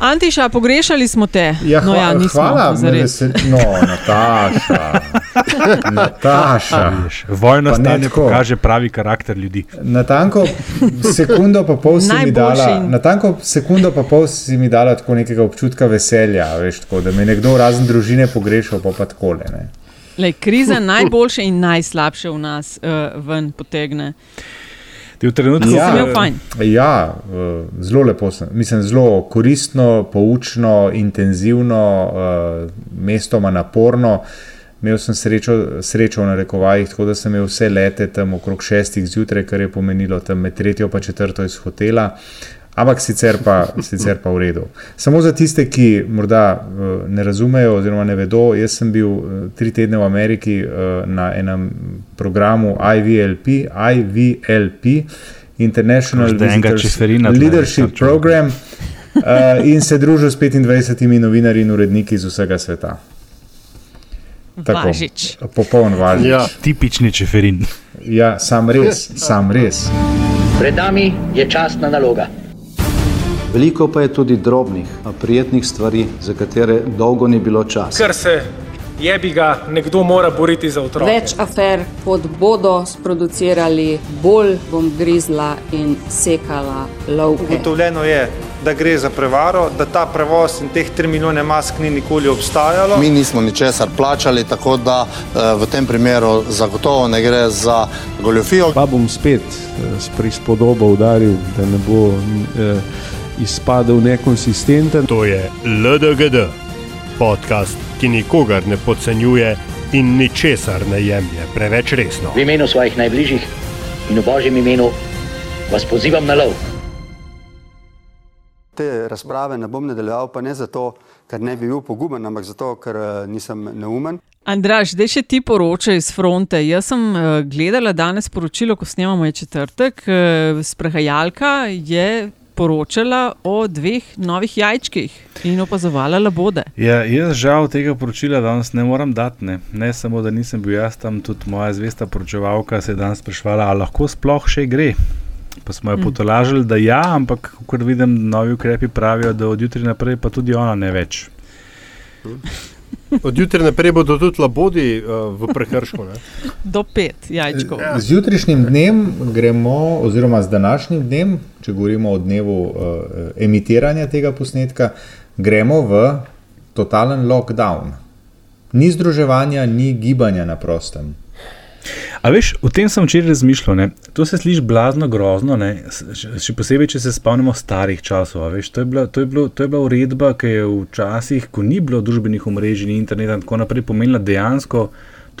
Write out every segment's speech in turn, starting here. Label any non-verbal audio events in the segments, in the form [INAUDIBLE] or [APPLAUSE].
Antiša, pogrešali smo te. Ja, no, ja, nismo, hvala, vesel... no, Nataša. [LAUGHS] Nataša. Ne stanje pokaže pravi karakter ljudi. Natanko sekundo pa pol si mi dala, natanko sekundo pa pol si mi dala tako nekega občutka veselja, veš, tako, da me nekdo razen družine pogrešal, pa pa takole. Ne. Lej, kriza [LAUGHS] najboljše in najslabše v nas uh, ven potegne. Ti v trenutku, Ja. imel fajn. ja, eh, zelo lepo sem. Mislim, zelo koristno, poučno, intenzivno, eh, mestoma naporno. Imel sem srečo, srečo v narekovajih, tako da sem imel vse lete tam okrog šestih zjutraj, kar je pomenilo tam med tretjo in četrto iz hotela. Ampak sicer pa, sicer pa v redu. Samo za tiste, ki morda uh, ne razumejo oziroma ne vedo, jaz sem bil uh, tri tedne v Ameriki uh, na enem programu IVLP, IVLP International Visitors Leadership Krčo. Program in se družil s 25 novinarji in uredniki iz vsega sveta. Tako. Važič. Popoln važič. Ja. tipični čeferin. ja, sam res, sam res. Pred nami je častna naloga. Veliko pa je tudi drobnih, a prijetnih stvari, za katere dolgo ni bilo časa. ker se jebi ga nekdo mora boriti za otroke. Več afer, kot bodo sproducirali, bolj bom grizla in sekala lovke. Ugotovljeno je, da gre za prevaro, da ta prevoz in teh 3 milijone mask ni nikoli obstajalo. Mi nismo ničesar plačali, tako da eh, v tem primeru zagotovo ne gre za goljofijo. Pa bom spet eh, s prispodobo udaril, da ne bo eh, izpadel nekonsistenten. To je LDGD, podcast, ki nikogar ne podcenjuje in ničesar ne jemlje preveč resno. V imenu svojih najbližjih in v božjem imenu vas pozivam na lov. Te razprave ne bom nadaljeval, pa ne zato, ker ne bi bil poguben, ampak zato, ker eh, nisem neumen. Andraš, zdaj še ti poročaj iz fronte. Jaz sem uh, gledala danes poročilo, ko snemamo je četrtek. Uh, sprehajalka je poročala o dveh novih jajčkih in opazovala labode. Ja, jaz žal tega poročila danes ne morem dati. Ne. ne samo, da nisem bil jaz tam, tudi moja zvesta poročevalka se je danes sprašvala, ali lahko sploh še gre. Pa smo jo Mm. potolažili, da ja, ampak kot vidim, novi ukrepi pravijo, da od jutri naprej pa tudi ona ne več. Od jutra naprej bodo tudi labodi uh, v prekršku. Ne? Do pet jajčkov. Z jutrišnjim dnem gremo, oziroma z današnjim dnem, če govorimo o dnevu uh, emitiranja tega posnetka, gremo v totalen lockdown. Ni združevanja, ni gibanja na prostem. A veš, o tem sem včeraj razmišljal. Ne? To se sliši blazno grozno, ne? Še posebej, če se spomnimo starih časov. Veš, to, je bila, to, je bilo, to je bila uredba, ki je včasih, ko ni bilo družbenih omrežij in interneta in tako naprej, pomenila dejansko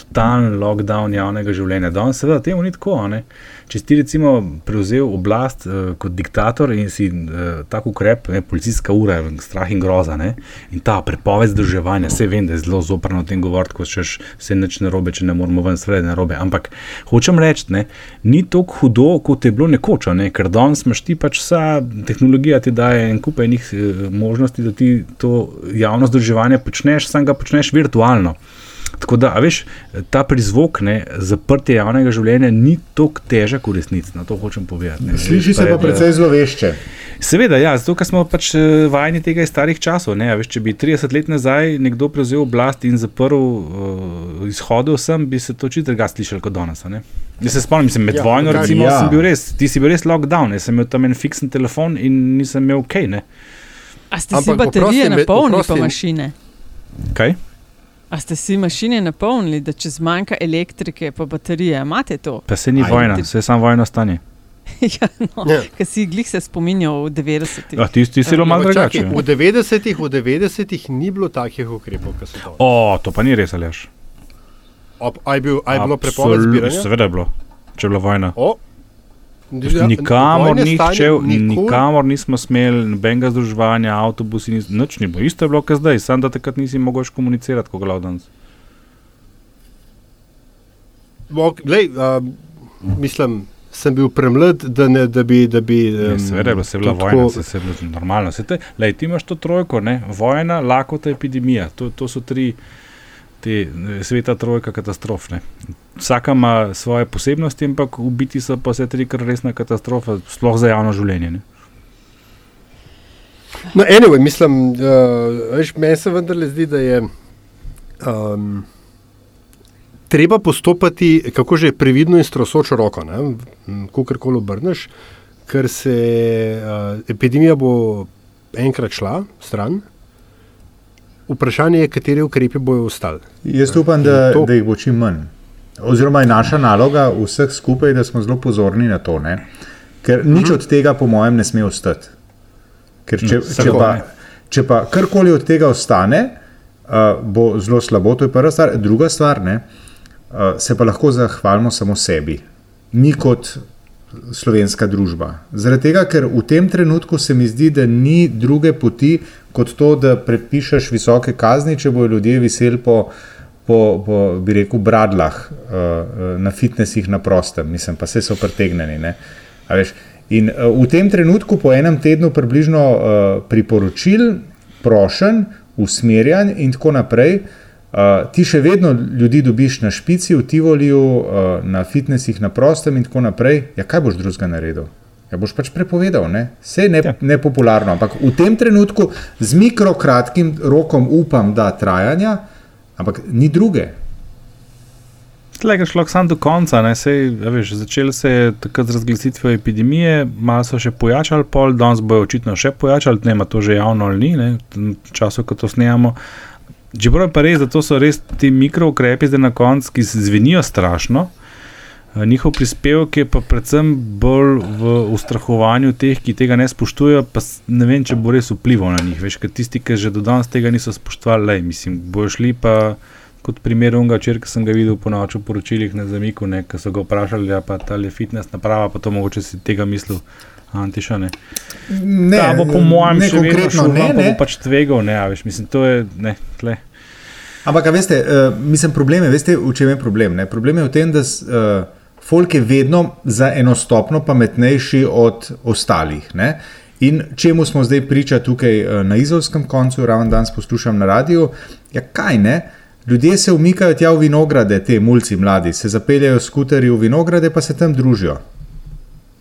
totalen lockdown javnega življenja. Danes seveda temu ni tako. ne. Če si ti recimo prevzel oblast uh, kot diktator in si uh, tak ukrep, ne, policijska ura, strah in groza ne, in ta prepoved združevanja, vse vem, da je zelo zoprno o tem govoriti, ko češ vse nič narobe, če ne moramo ven, je narobe. Ampak hočem reči, ne, ni tako hudo, kot je bilo nekoč, ne, ker danes imaš ti pač vsa tehnologija ti daje en kup enih eh, možnosti, da ti to javno združevanje počneš, sam ga počneš virtualno. Tako da, a veš, ta prizvok, ne, zaprtje javnega življenja ni tako težek v resnici, na to hočem povedati. Ne. Sliši se je, pa precej zlovešče. Seveda, ja, zato ker smo pač eh, vajeni tega iz starih časov. Ne, a veš, če bi 30 let nazaj nekdo prevzel oblast in zaprl uh, izhode vsem, bi se to čisto drugače slišalo kot danes. a ne. Jaz se spomnim, mislim, med Ja, vojno, drugače- recimo, ja. sem bil res, ti si bil res lockdown, jaz sem imel tam en fiksen telefon in nisem imel kaj. Ne. A ste si Ampak baterije oprosti, napolnili, pa oprosti. mašine? Kaj? A ste si mašine napolnili, da če zmanjka elektrike, pa baterije, a imate to? Pa se ni Aj, vojna, se je samo vojno stanje. [LAUGHS] ja, no, Ja. Ker si glih se spominjal v 90-ih. Ja, ti, ti si bilo malo Ampak čakaj, drugače. V 90-ih, v 90-ih ni bilo takih ukrepov, kot so danes. O, to pa ni res, ali je, bil, a je bilo prepoved zbiranja? Seveda je bilo, če je bila vojna. O, Ja, Nikamor, vojne ni stanje šel, nikoli- nikamor nismo smeli, nobenega združevanja, avtobusi, nis- nič ni bilo. Isto je bilo, kot zdaj, samo da takrat nisi mogel komunicirati, kot glavno danes. Glej, um, mislim, sem bil premlad, da, ne, da bi. Da bi Ja, um, Seveda je bila, se bila vojna, tako- se, je bilo normalno. Se te, lej, ti imaš to trojko, ne? vojna, lakota, epidemija. To, to so tri te eh, sveta trojka katastrof. Vsaka ima svoje posebnosti, ampak v biti so pa vse tri kar resna katastrofa, sploh za javno življenje. Ne? No, anyway, mislim, uh, veš, meni se vendarle zdi, da je um, treba postopati, kako že previdno in strosočo roko, ko karkoli obrneš, ker se uh, epidemija bo enkrat šla stran. Vprašanje je, kateri ukrepi bodo ostali. Jaz upam, da, to... da jih bo čim manj. Oziroma, je naša naloga vseh skupaj, da smo zelo pozorni na to. Ne? Ker nič uh -huh. od tega, po mojem, ne sme ostati. Ker če, no, če, pa, če pa karkoli od tega ostane, uh, bo zelo slabo, to je prva stvar. Druga stvar, ne, uh, se pa lahko zahvalimo samo sebi, mi kot slovenska družba. Zaradi tega, ker v tem trenutku se mi zdi, da ni druge poti kot to, da predpišeš visoke kazni, če bodo ljudje viseli po. Po, po, bi rekel, bradlah uh, na fitnesih na prostem, mislim, pa se so pretegnjeni. In uh, v tem trenutku, po enem tednu, približno uh, priporočil, prošen, usmerjan in tako naprej, uh, ti še vedno ljudi dobiš na špici, v Tivoliju, uh, na fitnesih na prostem in tako naprej. Ja, kaj boš drugega naredil? Ja, boš pač prepovedal, ne? vse je ne, ja. nepopularno. Ampak v tem trenutku z mikrokratkim rokom upam, da trajanja, ampak ni druge. Tlega šlo sam do konca, Sej, ja, veš, začel se je takrat z razglasitvijo epidemije, malo so še pojačali, pol, danes bojo očitno še pojačali, ne ima to že javno ali ni, ne, v času, ko to snemamo. Čeprav je pa res, da to so res ti mikroukrepi zdaj na koncu, ki zvenijo strašno. Eh, njihov prispevek je pa predvsem bolj v ustrahovanju teh, ki tega ne spoštujejo, pa ne vem, če bo res vplival na njih. Veš, tisti, ki že do danes tega niso spoštovali, le, mislim, bojo šli pa kot primer unga, včeraj sem ga videl po noči v poročilih na zamiku, ki so ga vprašali, ja, je ta fitness naprava, pa to mogoče si tega mislil. Antiša, ne. Ne, Ta bo, po mojem, še vedno šlo, ne, ne. pač tvegal, ne, veš, mislim, to je, ne, tle. Ampak, veste, uh, mislim, problem je, veste, v čem je problem? Ne? Problem je v tem, da uh, folk je vedno za eno stopno pametnejši od ostalih. Ne? In čemu smo zdaj priča tukaj uh, na izolskem koncu, ravno danes poslušam na radiju, ja, kaj ne? Ljudje se umikajo tja v vinograde, te mulci mladi, se zapeljajo skuterji v vinograde, pa se tam družijo.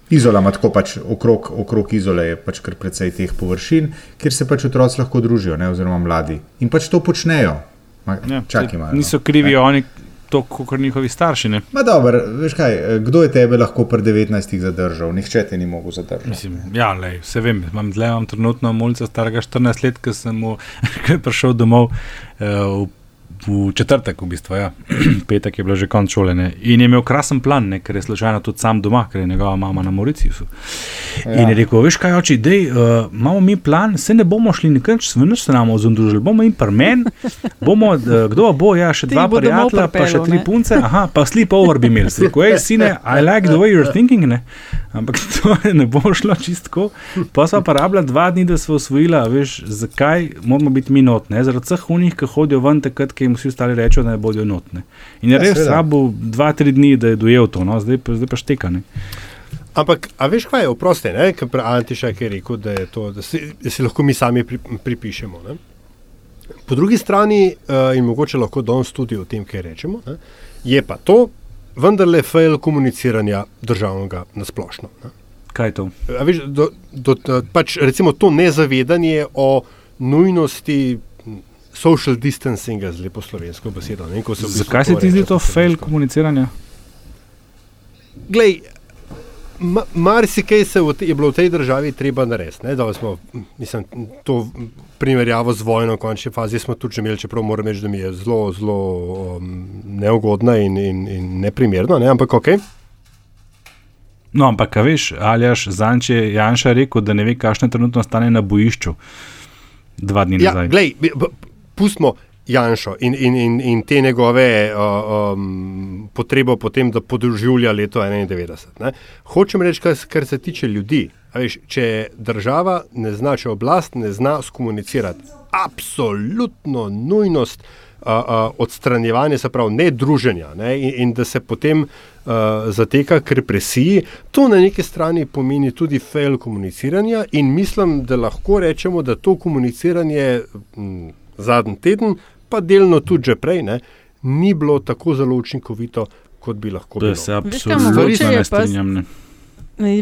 Izola ima tako pač okrog, okrog izole, je pač kar precej teh površin, kjer se pač otroci lahko družijo, ne, oziroma mladi. In pač to počnejo. Ma, ja, čak, imajo, niso krivi ne. oni, to kot njihovi starši. Dobro, veš kaj, kdo je tebe lahko pri 19 zadržal? Nihče te ni mogel zadržati. Mislim, ja, lej, vse vem, imam, imam trenutno mulca starega 14 let, ki sem mu [LAUGHS] prišel domov. Uh, v četrtek, v bistvu, ja. [CLEARS THROAT] petek je bilo že konec šole. Ne. In je imel krasen plan, ne, ker je slučajno tudi sam doma, ker je njegova mama na Mauriciusu. Ja. In je rekel: Veš kaj, oči, dej, uh, imamo mi plan, se ne bomo šli nikam, se ne bomo zundružili, bomo jim prmen, bomo, uh, kdo bo, ja, še dva prijatelja, pa še tri punce, aha, pa sleep over bi imeli. Rekel, hej, sine, I like the way you're thinking. Ne. Ampak [LAUGHS] to ne bo šlo čistko. Pa smo pa rabljali dva dni, da smo osvojili, veš, zakaj moramo biti mi notni. Zaradi vseh unih, ki hodijo ven, takrat, ki jim vsi ostali rečejo, da ne bodo notni. In je ja, res slabo dva, tri dni, da je dojel to, no? zdaj, zdaj pa štekane. Ampak, a veš, kaj je oprosti, ker Antišek je rekel, da, je to, da, si, da si lahko mi sami pri, pripišemo. Ne? Po drugi strani, uh, in mogoče lahko danes tudi o tem, kaj rečemo, ne? je pa to vendarle fail komuniciranja državnega nasplošno. Ne? Kaj je to? A veš, do, do, pač, recimo to nezavedanje o nujnosti social distancinga, z lepo slovensko besedo. Ne, se Zakaj se ti zdi to fail komuniciranja? Glej, ma, marsikaj se je bilo v tej državi treba narediti. Da smo mislim, to primerjavo z vojno, v končni fazi smo tudi imeli, čeprav moram reči, da mi je zelo, zelo um, neugodna in, in, in neprimerna, ne? ampak ok. No, ampak, veš, ali jaš Zanče Janša rekel, da ne ve, kakšno trenutno stane na bojišču dva dni ja, nazaj. Glej, pustimo Janša in, in, in, in te njegove uh, um, potrebe po tem, da podružuje leto 91. Ne? Hočem reči, kar, kar se tiče ljudi. Veš, če država ne zna, če oblast ne zna skomunicirati, absolutno nujnost uh, uh, odstranjevanja, se pravi, ne druženja ne? In, in da se potem uh, zateka k represiji, to na neki strani pomeni tudi fail komuniciranja. In mislim, da lahko rečemo, da to komuniciranje. Hm, zadnji teden, pa delno tudi že prej, ne, ni bilo tako zelo učinkovito, kot bi lahko bilo. To se absolutno ne strinjam. Ne,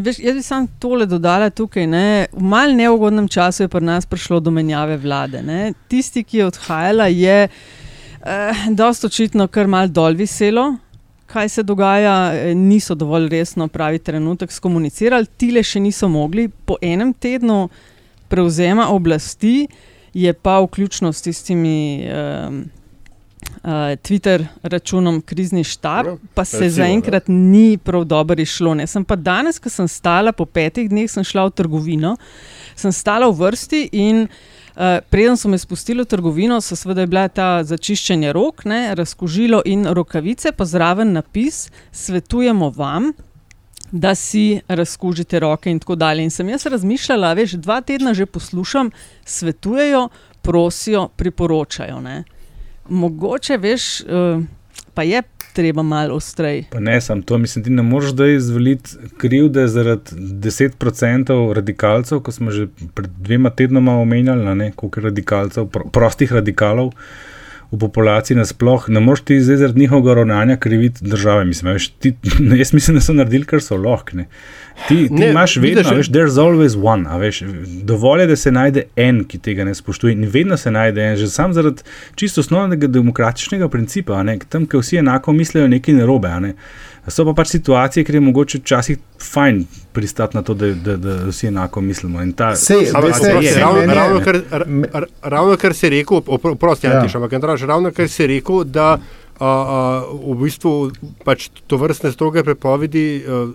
Veš, jaz bi samo tole dodala tukaj. Ne. V malce neugodnem času je pri nas prišlo do menjave vlade. Ne. Tisti, ki je odhajala, je eh, dosta očitno kar mal dol viselo. Kaj se dogaja, eh, niso dovolj resno, pravi trenutek, skomunicirali, tile še niso mogli. Po enem tednu prevzema oblasti je pa vključno s tistimi um, uh, Twitter računom krizni štab, pa se recimo, zaenkrat ni prav dobro išlo. Ne. Sem pa danes, ko sem stala po petih dneh, sem šla v trgovino, sem stala v vrsti in. Uh, preden so me spustili v trgovino, so seveda bila ta začiščenje rok, ne, razkožilo in rokavice, pa zraven napis: Svetujemo vam, da si razkužite roke in tako dalje. In sem jaz razmišljala, veš, dva tedna že poslušam, svetujejo, prosijo, priporočajo. Ne. Mogoče, veš, uh, pa je treba malo ostrej. Pa ne, sam to mislim, ti ne moreš zdaj izvoliti krivde zaradi 10% radikalcev, ko smo že pred dvema tednoma omenjali, koliko je radikalcev, pro, prostih radikalov v populaciji nasploh. Ne moreš ti zdaj zaradi njihovega ravnanja kriviti države. Mislim, veš, ti, [LAUGHS] jaz mislim, da so naredili, kar so lahko. Ti, ti Ne, imaš vedno, vidiš, veš, there's always one. Veš, dovolj je, da se najde en, ki tega ne spoštuje. In vedno se najde en, že sam zaradi čisto osnovnega demokratičnega principa. Ne, tam, kjer vsi enako mislijo, nekaj narobe. Ne. So pa pač situacije, kjer je mogoče včasih fajn pristati na to, da, da, da vsi enako mislimo. In ta Ampak, situacija oprosti, je- ravno, meni je- ravno, kar, ra- ra- ravno kar si rekel, opro- oprosti, Ja. ja. Antiš, ampak Andraž, ravno kar si rekel, da a, a, v bistvu pač to vrstne stroge prepovedi a,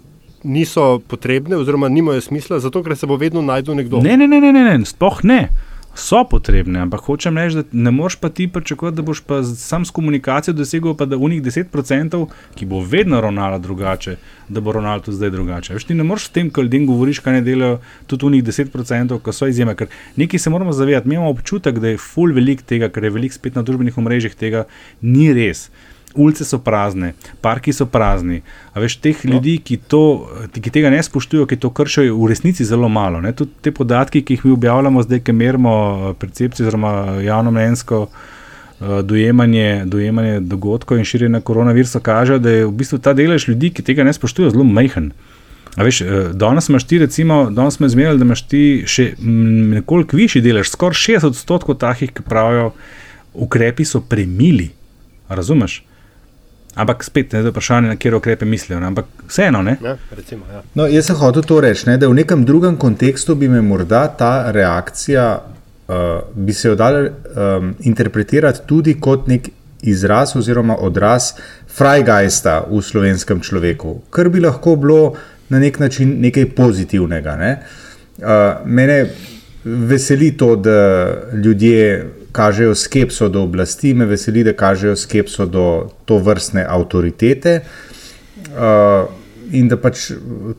niso potrebne oziroma nimajo smisla, zato ker se bo vedno najdel nekdo. Ne, ne, ne, ne, ne, ne sploh ne. So potrebne, ampak hočem reči, da ne moreš pa ti pričakovati, da boš pa sam s komunikacijo dosegel, pa da unih 10%, ki bo vedno ravnala drugače, da bo ravnala tudi zdaj drugače. Veš, ti ne moreš s tem, ko ljudem govoriš, kaj ne delajo, tudi unih 10%, ki so izjeme. Ker nekaj se moramo zavedati, mi imamo občutek, da je full velik tega, ker je velik spet na družbenih omrežjih tega, ni res. Ulice so prazne, parki so prazni. A veš, teh no. ljudi, ki, to, ki tega ne spoštujejo, ki to kršijo, je v resnici zelo malo. Ne? Tudi te podatke, ki jih mi objavljamo, zdaj, ki merimo eh, percepcijo, oziroma javno mnenjsko uh, dojemanje, dojemanje dogodkov in širjenja koronavirusa, kažejo, da je v bistvu ta delež ljudi, ki tega ne spoštujejo, zelo majhen. A veš, eh, danes imaš ti, recimo, danes smo izmerili, da imaš ti še nekoliko višji delež, skoraj 60 odstotkov takih, ki pravijo, ukrepi so premili. Razumeš? Ampak spet ne je vprašanje, na kje ukrepe mislijo, ne? ampak vseeno ne. Ja, recimo, ja. No, jaz sem hotel to reči, ne, da v nekem drugem kontekstu bi me morda ta reakcija, uh, bi se jo dala um, interpretirati tudi kot nek izraz oziroma odraz frajgajsta v slovenskem človeku, kar bi lahko bilo na nek način nekaj pozitivnega. Ne. Uh, mene veseli to, da ljudje kažejo skepso do oblasti, me veseli, da kažejo skepso do to vrstne avtoritete. Uh, in da pač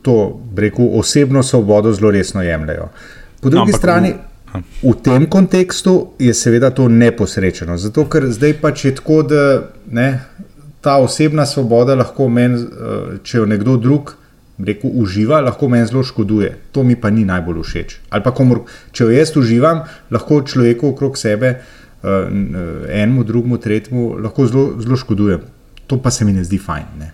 to, rekel, osebno svobodo zelo resno jemljajo. Po drugi ampak strani, v- v tem kontekstu je seveda to neposrečeno, zato ker zdaj pač je tako, da ne, ta osebna svoboda lahko meni, eh, če jo nekdo drug. Rekel, uživa, lahko meni zelo škoduje. To mi pa ni najbolj všeč. Ali pa, komor, če jo jaz uživam, lahko človeku okrog sebe, uh, enemu, drugemu, tretjemu, lahko zelo, zelo škodujem. To pa se mi ne zdi fajn. Ne?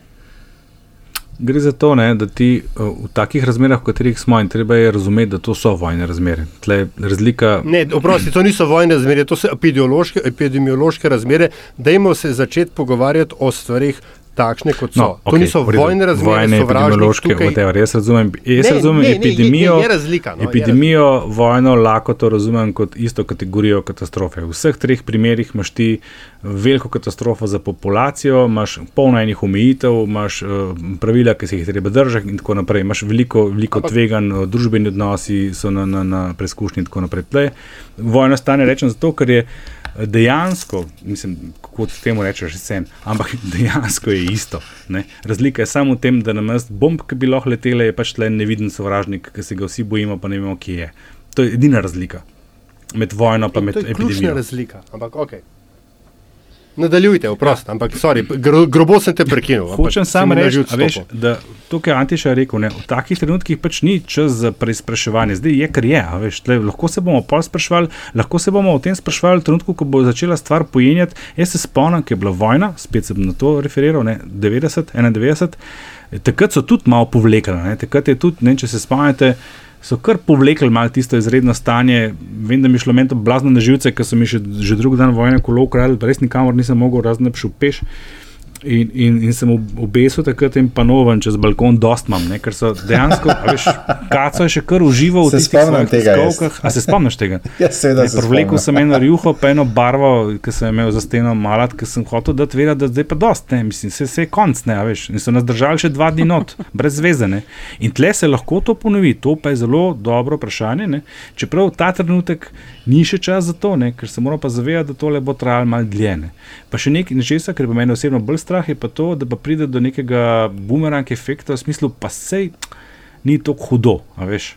Gre za to, ne, da ti uh, v takih razmerah, v katerih smo, in treba je razumeti, da to so vojne razmere. Tle je razlika. Ne, oprosti, to niso vojne razmere, to so epidemiološke, epidemiološke razmere. Dajmo se začeti pogovarjati o stvarih takšne, kot so. No, to okej, niso v redu. vojne razmere, vojne epidemiološke, tukaj- whatever, jaz razumem, jaz Ne, razumem ne, ne, je- epidemijo, je- razlika, no, je epidemijo vojno, lakoto razumem kot isto kategorijo katastrofe. V vseh treh primerih imaš ti veliko katastrofo za populacijo, imaš polno enih omejitev, imaš uh, pravila, ki se jih treba držati in tako naprej. Imaš veliko, veliko tvegan, uh, družbeni odnosi so na, na, na preizkušnji in tako naprej. Tle, vojna stane rečem zato, ker je eh, dejansko, mislim, kot temu rečeš, sen, ampak [LAUGHS] dejansko je isto. Ne? Razlika je samo v tem, da na mestu bomb, ki bi lahko letele, je pač le neviden sovražnik, ki se ga vsi bojimo, pa ne vemo, kje je. To je edina razlika med vojno in med To je ključna epidemijo. razlika. Ampak, okay. Nadaljujte, oprost, ampak sorry, gro, grobo sem te prekinil. Hočem samo reči, veš, da to, kar je Antiša rekel, ne, v takih trenutkih pač ni čas za preizpraševanje. Zdaj je, kar je. Veš, tle, lahko se bomo pol spraševali, lahko se bomo o tem spraševali v trenutku, ko bo začela stvar pojenjati. Jaz se spomnim, ko je bila vojna, spet sem na to referiral, ne, 90, 91. Takrat so tudi malo povlekli. ne, Takrat je tudi, ne, če se spomnite. So kar povlekli malo tisto izredno stanje. Vem, da mi je šlo meni to blazno na živce, ker so mi še, že drugi dan vojne kolo ukradli, pa res nikamor nisem mogel, razen da bi šel peš. In, in, in sem ob- obesil takrat in panovan čez balkon, dost imam, ne, ker so dejansko, veš, kaco je še kar užival v tistih tiskovkah. A se spomniš tega? [LAUGHS] Ja, seveda se Prevlekel spomnim. sem eno rjuho, pa eno barvo, ki sem imel za steno malat, ker sem hotel dati vedeti, da zdaj pa dost, ne, mislim, se, se je konc, ne, a veš. In so nas držali še dva dni not, [LAUGHS] brez zveze, ne. In tle se lahko to ponovi, to pa je zelo dobro vprašanje, ne. Čeprav ta trenutek ni še čas za to, ne, ker se moramo pa zavedati, da tole bo trajalo malo dlje. Ne. Pa še nekaj nečesa, kar pa meni osebno bolj strah, je pa to, da pa pride do nekega bumerang efekta v smislu, pa sej ni tako hudo, veš.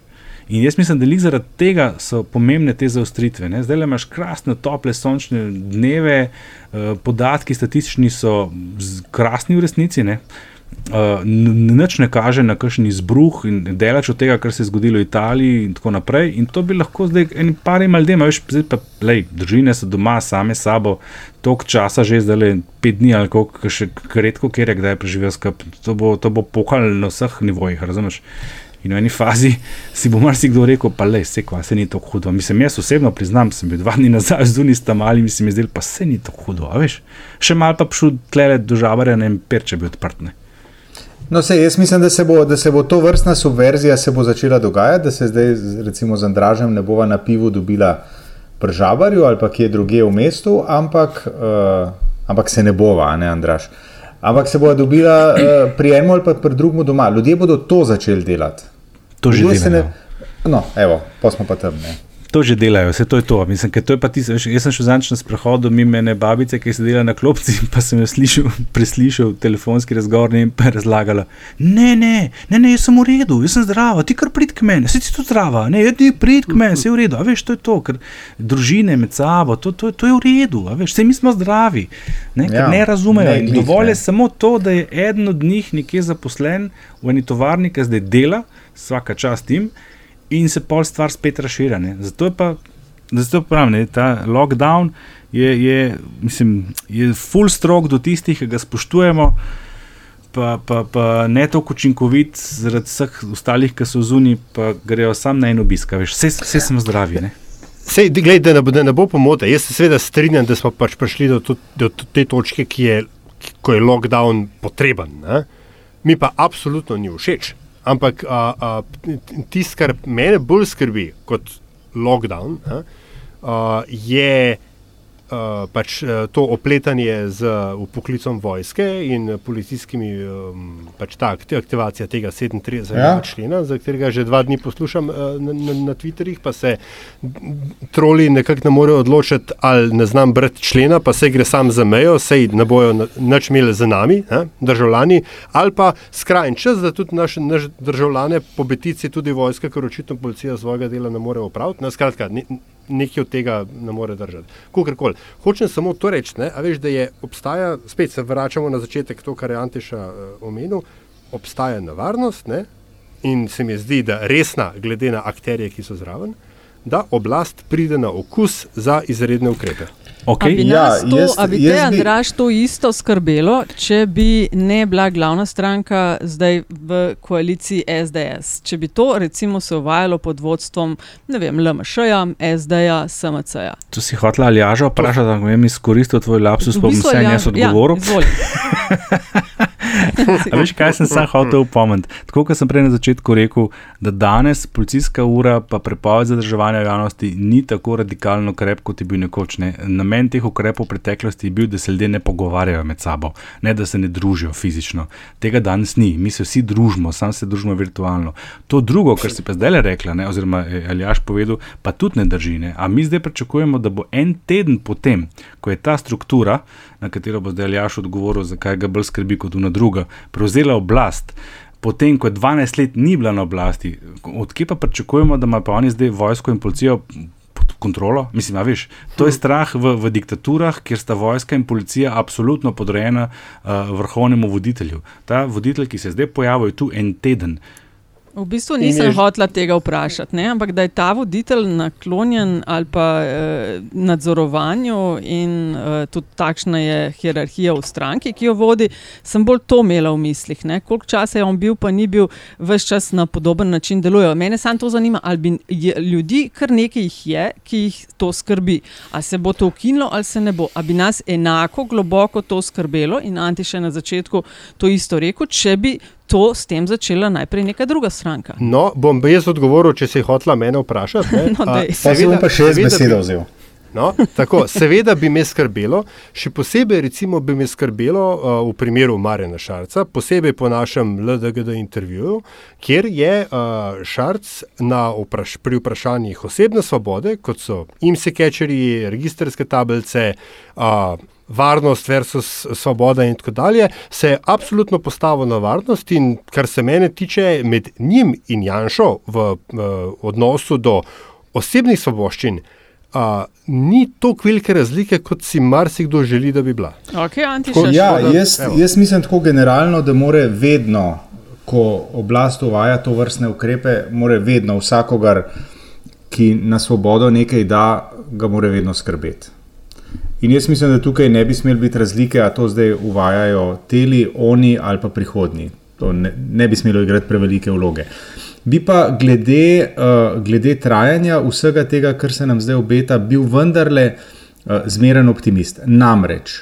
In jaz mislim, da zaradi tega so pomembne te zaostritve. Ne? Zdaj le imaš krasne, tople, sončne dneve, eh, podatki statistični so krasni v resnici. Ne? Uh, Nič ne kaže na kakšen izbruh in delač od tega, kar se je zgodilo v Italiji, in tako naprej. In to bi lahko zdaj en par ima ljudem, a veš, zdaj pa, lej, družine so doma, same sabo, toliko časa že, zdaj le pet dni ali koliko, še redko kjer je kdaj preživel skupaj. To bo, bo pokal na vseh nivojih, razumeš? In v eni fazi [LAUGHS] si bo marsikdo rekel, pa le, se kva, se ni tako hudo. Mislim, jaz osebno priznam, sem bil dva dni nazaj [LAUGHS] z unis tam ali mi se mi zdelo, pa se ni tako hudo, veš. Še mal pa šel tlele do žabarja, ne vem, perče bi odprt. No, se, jaz mislim, da se, bo, da se bo to vrstna subverzija se bo začela dogajati, da se zdaj recimo z Andražem ne bova na pivu dobila pri Žabarju ali pa kje druge v mestu, ampak, uh, ampak se ne bova, ne Andraž. Ampak se bo dobila uh, pri enem ali pa pri drugem doma. Ljudje bodo to začeli delati. To že Ljudje delajo. Ne, no, evo, pa smo pa tam. Ne. To že delajo, vse to je to. Mislim, to je pa tisto, jaz sem šel zadnjič na sprehodu mimo ene babice, ki je sedela na klopci, pa sem jo slišal, [LAUGHS] preslišal telefonski razgovor in pa razlagala. Ne, ne, ne, ne, jaz sem v redu, jaz sem zdrava, ti kar prid k meni, si ti tudi zdrava, ne, ti prid k meni, vse je v redu. A veš, to je to, ker družine med sabo, to, to, to je v redu, a veš, vse mi smo zdravi. Ne, Ja, ne razumejo. ne, dovolj je samo to, da je eden od njih nekje zaposlen v eni tovarni, ki zdaj dela, vsaka čast jim, in se pol stvar spet razširja. ne. Zato je pa, zato pravim, ne, ta lockdown je, je, mislim, je full strok do tistih, ki ga spoštujemo. Pa, pa, pa ne tako učinkovit, zaradi vseh ostalih, ki so zunaj, pa grejo sam na en obisk. vse, vse sem zdravi. Ne? Sej, gled, da, ne bo, da ne bo pomote. Jaz se seveda strinjam, da smo pač prišli do, to, do te točke, ki je, ko je lockdown potreben. Ne? Mi pa absolutno ni všeč. Ampak tisto, kar mene bolj skrbi kot lockdown, ne, a, je a, pač a, to opletanje z upoklicom vojske in policijskimi, um, pač ta akti- aktivacija tega 37. Ja. Člena, za katerega že dva dni poslušam a, na, na, na Twitterih, pa se troli nekako ne morejo odločiti, ali ne znam brati člena, pa se gre sam za mejo, sej ne bojo nič imeli za nami, ne, državljani, ali pa skrajen čas, da tudi naše naš državljane po betici tudi vojska, ker očitno policija svojega dela ne more opraviti. Ne, skratka, ne, nekaj od tega ne more držati. Kakorkoli. Hočem samo to reči, ne, a veš, da je obstaja, spet se vračamo na začetek, to, kar je Antiša uh, omenil, obstaja nevarnost ne, in se mi zdi, da resna, glede na akterje, ki so zraven, da oblast pride na okus za izredne ukrepe. A bi, nas to, a bi te, Andraš, to isto skrbelo, če bi ne bila glavna stranka zdaj v koaliciji SDS? Če bi to recimo se uvajalo pod vodstvom ne vem, LMŠ-ja, SD-ja, SMC-ja. Tu si hotel ali jažo vprašati, da bom izkoristil tvoj lapsus, pa bom vse jaz odgovoril. Ja, [LAUGHS] [LAUGHS] veš, kaj sem sam hotel upomniti? Tako kot sem prej na začetku rekel, da danes policijska ura pa prepoved zadrževanja javnosti ni tako radikalen ukrep, kot je bil nekoč. Ne. Namen teh ukrepov v preteklosti je bil, da se ljudje ne pogovarjajo med sabo, ne da se ne družijo fizično. Tega danes ni, mi se vsi družimo, sam se družimo virtualno. To drugo, kar si pa zdaj le rekla, ne, oziroma je Aljaš povedal, pa tudi ne drži. Ne. A mi zdaj pričakujemo, da bo en teden potem, ko je ta struktura, na katero bo zdaj Aljaš odgovoril, zakaj ga bolj skrbi kot una druga, prevzela oblast. Potem, ko je 12 let ni bila na oblasti, odkje pa pričakujemo, da ima pa oni zdaj vojsko in policijo pod kontrolo. Mislim, veš, to je strah v, v diktaturah, kjer sta vojska in policija absolutno podrejena uh, vrhovnemu voditelju. Ta voditelj, ki se je zdaj pojavil, je tu en teden. V bistvu nisem je... hotela tega vprašati, ne? ampak da je ta voditelj naklonjen ali pa eh, nadzorovanju in eh, tudi takšna je hierarhija v stranki, ki jo vodi, sem bolj to imela v mislih. Ne? Koliko časa je on bil, pa ni bil vse čas na podoben način delujejo. Mene samo to zanima, ali bi ljudi, kar nekaj jih je, ki jih to skrbi. Ali se bo to ukinilo ali se ne bo. Ali bi nas enako globoko to skrbelo in Anti še na začetku to isto rekel, če bi to s tem začela najprej neka druga stranka. No, bom jaz odgovoril, če se je hotela mene vprašati. [LAUGHS] no, A, seveda, pa še jaz besedo vzel. No, tako, seveda bi me skrbelo, še posebej recimo, bi me skrbelo uh, v primeru Marina Šarca, posebej po našem LDGD intervjuju, kjer je uh, Šarc vpraš pri vprašanjih osebne svobode, kot so imsekečeri, registrske tablice, uh, varnost versus svoboda in tako dalje, se je absolutno postavil na varnost in kar se mene tiče med njim in Janšo v, v odnosu do osebnih svoboščin, a, ni tako velike razlike, kot si marsikdo želi, da bi bila. Okay, tako, ja, jaz, jaz mislim tako generalno, da more vedno, ko oblast uvaja to vrstne ukrepe, more vedno vsakogar, ki na svobodo nekaj da, ga more vedno skrbeti. In jaz mislim, da tukaj ne bi smeli biti razlike, a to zdaj uvajajo teli, oni ali pa prihodni. To ne, ne bi smelo igrati prevelike vloge. Bi pa glede, uh, glede trajanja vsega tega, kar se nam zdaj obeta, bil vendarle uh, zmeren optimist. Namreč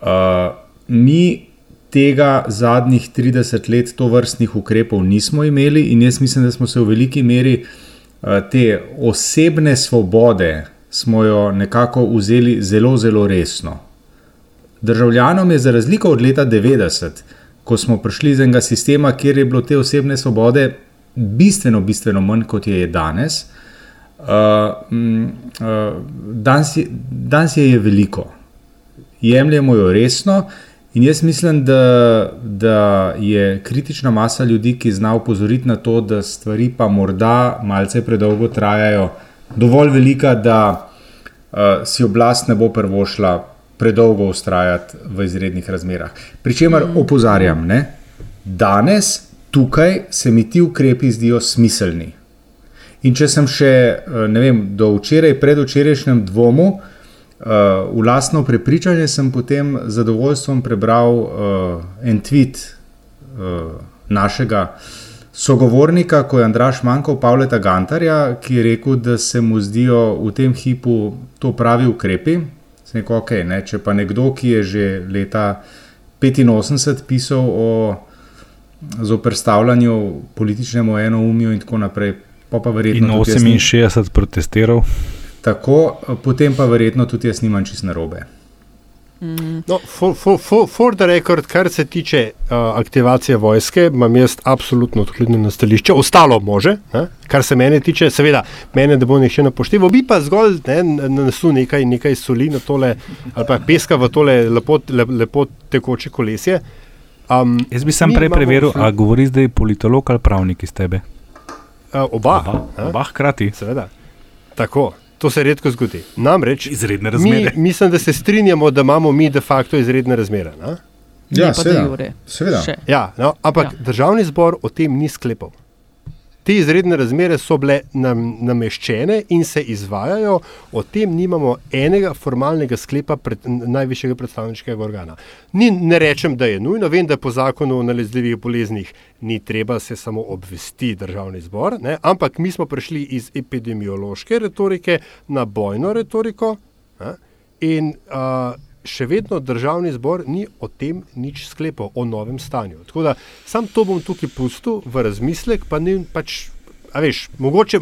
uh, mi tega zadnjih 30 let, to vrstnih ukrepov nismo imeli, in jaz mislim, da smo se v veliki meri uh, te osebne svobode, smo jo nekako vzeli zelo, zelo resno. Državljanom je za razliko od leta 90, ko smo prišli iz enega sistema, kjer je bilo te osebne svobode bistveno, bistveno manj kot je danes, uh, uh, danes, je, danes je veliko. Jemljemo jo resno. In jaz mislim, da, da je kritična masa ljudi, ki zna upozoriti na to, da stvari pa morda malce predolgo trajajo, dovolj velika, da uh, si oblast ne bo prvošla predolgo ustrajati v izrednih razmerah. Pričemer mm. opozarjam, da danes tukaj se mi ti ukrepi zdijo smiselni. In če sem še vem, do včeraj, predvčerajšnjem dvomu, uh, v lastno prepričanje, sem potem z zadovoljstvom prebral uh, en tweet uh, našega uh, sogovornika, ko je Andraš manjkal, Pavleta Gantarja, ki je rekel, da se mu zdijo v tem hipu to pravi ukrepi. Rekel, okay, ne, če pa nekdo, ki je že leta 85 pisal o zoprstavljanju političnemu enoumju in tako naprej, pa pa verjetno. In 68 protestiral. Tako, potem pa verjetno tudi jaz nimam čist narobe. No, for, for, for, for the record, kar se tiče uh, aktivacije vojske, imam jaz absolutno odkljudno stališče, ostalo može, ne? kar se mene tiče, seveda, mene ne bo nihče napošteval, bi pa zgolj nanesel nekaj, nekaj soli na tole, ali pa peska v tole lepo, le, lepo tekoče kolesje. Um, jaz bi sam prej preveril, ali govori zdaj politolog ali pravnik iz tebe. Uh, oba. Oba, oba hkrati. Seveda. Tako. To se redko zgodi. Namreč, izredne razmere. Mi, mislim, da se strinjamo, da imamo mi de facto izredne razmere. Na? Ja, seveda. seveda. Ja, no, ampak ja. državni zbor o tem ni sklepal. Te izredne razmere so bile nam, nameščene in se izvajajo, o tem nimamo enega formalnega sklepa pred, najvišjega predstavniškega organa. Ni, ne rečem, da je nujno, vem, da po zakonu o nalezljivih boleznih ni treba se samo obvesti državni zbor, ne, ampak mi smo prišli iz epidemiološke retorike na bojno retoriko ne, in uh, še vedno državni zbor ni o tem nič sklepal, o novem stanju. Tako da sam to bom tukaj pustil v razmislek, pa ne pač, a veš, mogoče,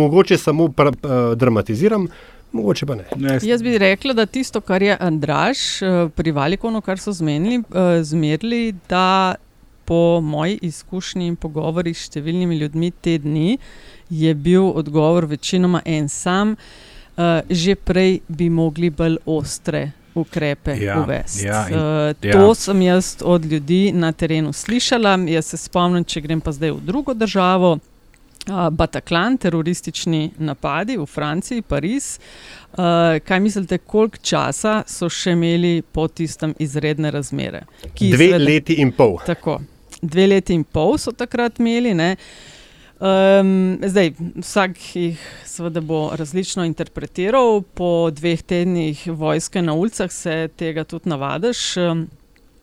mogoče samo pra, uh, dramatiziram. Mogoče pa ne. ne. Jaz bi rekla, da tisto, kar je Andraš uh, pri Valikonu, kar so zmenili, uh, zmerili, da po moji izkušnji in pogovori s številnimi ljudmi te dni je bil odgovor večinoma en sam. Uh, že prej bi mogli bolj ostre ukrepe ja, uvesti. Ja, uh, to ja. sem jaz od ljudi na terenu slišala. Jaz se spomnim, če grem pa zdaj v drugo državo. Uh, Bataclan, teroristični napadi v Franciji, Pariz. Uh, kaj mislite, koliko časa so še imeli po tistem izredne razmere? Dve izvede... leti in pol. Tako, dve leti in pol so takrat imeli. Um, zdaj, vsak jih seveda bo različno interpretiral, po dveh tednih vojske na ulicah se tega tudi navadiš. Um,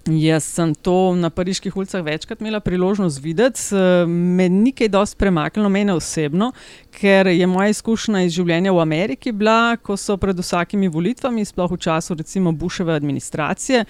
Jaz sem to na pariških ulicah večkrat imela priložnost videti, me nekaj dosti premaknilo, mene osebno, ker je moja izkušnja iz življenja v Ameriki bila, ko so pred vsakimi volitvami, sploh v času recimo Buševe administracije,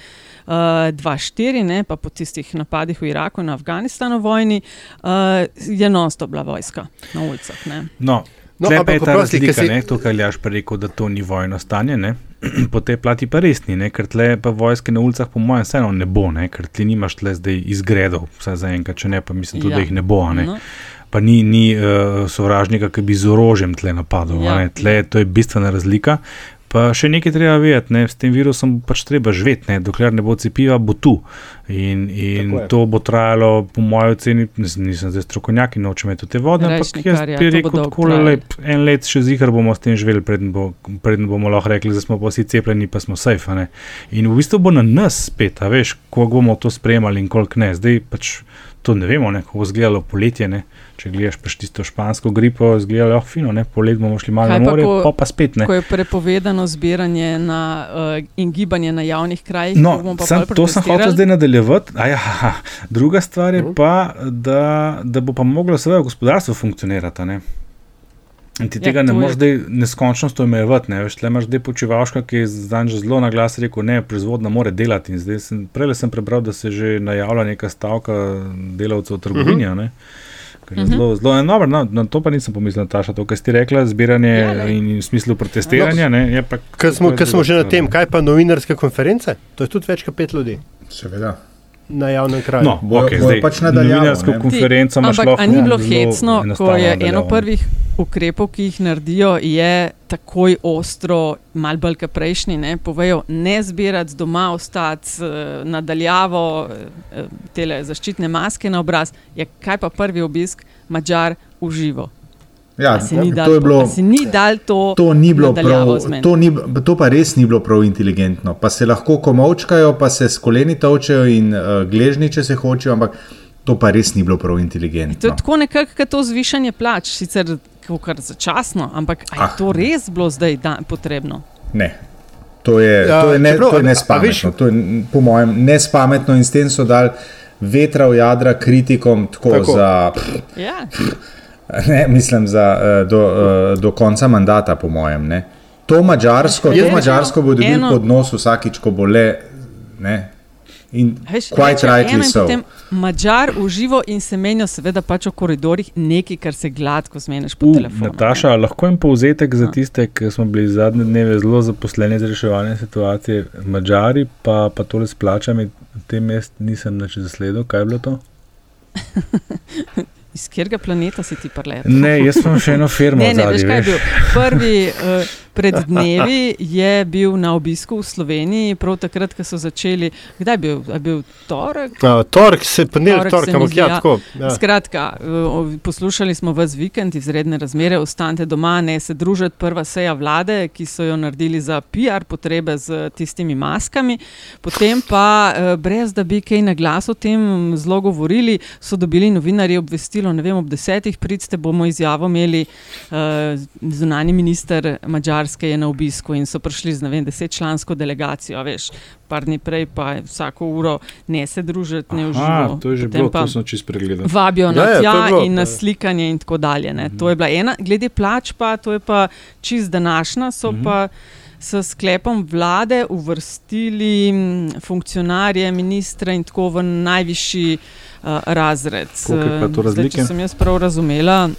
2-4, uh, pa po tistih napadih v Iraku in Afganistanu vojni, uh, je non-stop bila vojska na ulicah. Ne. No. No, ampak, je ta razlika, si... ne, to, kar je rekel, da to ni vojno stanje, ne? [CLEARS THROAT] po tej plati pa res ni, ne? ker tle pa vojske na ulicah, po mojem, vseeno ne bo, ne? ker ti nimaš tle zdaj izgredov, vsaj za enkrat, če ne, pa mislim tudi, ja. da jih ne bo. Ne? No. Pa ni, ni uh, sovražnika, ki bi z orožjem tle napadal. Ja. Tle, to je bistvena razlika. Pa še nekaj treba vedeti, ne? s tem virusom pač treba živeti, ne? dokler ne bo cepiva, bo tu. In, in to bo trajalo, po mojem oceni, nisem zdaj strokovnjak in nočem imeti te vode, ampak jaz bi rekel, tako lep, en let še zihar bomo s tem živeli, preden, bo, preden bomo lahko rekli, da smo pa vsi cepljeni, pa smo safe. In v bistvu bo na nas spet, veš, koliko bomo to spremljali in koliko ne. Zdaj pač to ne vemo, kako bo izgledalo poletje. Ne? Če gledaš pač tisto špansko gripo, izgleda lahko fino, ne? poletje bomo šli malo na more, pa, pa spet ne. Ko je prepovedano zbiranje na, uh, in gibanje na javnih krajih, no, sem, to sem hotel zdaj nadaljevati. Ja, druga stvar je uh. pa, da, da bo pa moglo seveda gospodarstvo funkcionirati. Ne? In ti ja, tega ne moreš zdaj neskončno omejevati. Ne? Veš, imaš zdaj počivalška, ki je zdaj že zelo na glas rekel, ne more delati. Sem, prej sem prebral, da se že najavlja neka stavka delavcev v trgovini. Uh -huh. Zelo, zelo je dobro, no, na to pa nisem pomislil, Taša, to, kar si rekla, zbiranje ja, in v smislu protestiranja. No, Ker smo, smo že na tem, kaj pa novinarske konference, to je tudi več kot pet ljudi. Seveda na javnem kraju. No, okay, zdaj, pač novinarsko konferenco imaš lahko. Ampak ni bilo hecno, ko je eno prvih ukrepov, ki jih naredijo, je takoj ostro, mal bolj kot prejšnji, ne, povejo ne zbirati doma, ostati nadaljavo, eh, te zaščitne maske na obraz. Je kaj pa prvi obisk, mačar uživo. Ja, to je bilo. To, to, ni bilo prav, to, ni, to pa res ni bilo prav inteligentno. Pa se lahko komovčkajo, pa se s koleni točejo in uh, gležni, če se hočejo, ampak to pa res ni bilo prav inteligentno. To je tako nekako to zvišanje plač, sicer kar začasno, ampak ali je ah. to res bilo zdaj da, potrebno? Ne. To je, ja, to je, ne, to je nespametno. To je, po mojem, nespametno in s tem so dali vetra v jadra kritikom tako, tako. za. Pff, ja. [LAUGHS] Ne, mislim, za, uh, do, uh, do konca mandata, po mojem. Ne. To mačarsko, to mačarsko bo dobil eno... pod nos vsakič, ko bo le. Ne. In kaj trajki so. Mačar uživo in se menijo, seveda, pač v koridorjih, nekaj, kar se gladko zmeniš po uh, telefonu. Nataša, ne? lahko jim povzetek za tiste, ki smo bili zadnje dneve zelo zaposleni za reševanje situacije, Mačari, pa, pa tole s plačami, v tem mestu nisem več zasledil, kaj je bilo to? [LAUGHS] Iz katerega planeta si ti preletel? Ne, jaz sem še eno firmo. ne, ne, veš, kaj je bil. Prvi uh, pred dnevi je bil na obisku v Sloveniji, prav takrat, ko so začeli. Kdaj je bil? Je bil torek? Uh, torek se je panil, torek, ampak ja, tako. Ja. Skratka, poslušali smo vas vikend, izredne razmere, ostanite doma, ne se družiti. Prva seja vlade, ki so jo naredili za PR potrebe z tistimi maskami. Potem pa, uh, brez da bi kaj na glas o tem zelo govorili, so dobili novinarji obvestilo, ne vem, ob desetih pridste bomo izjavo imeli, uh, zunani minister Mačarske je na obisku in so prišli z, ne vem, desetčlansko delegacijo, veš, par dni prej pa vsako uro ne se družiti, ne uživati. To je že bilo, to sem čist pregledal. Vabijo na ja, tja bilo, in na slikanje in tako dalje. Mhm. To je bila ena, glede plač pa, to je pa čist današnja, so mhm. pa s sklepom vlade uvrstili funkcionarje, ministre in tako v najvišji uh, razred. Zdaj, če sem jaz prav razumela.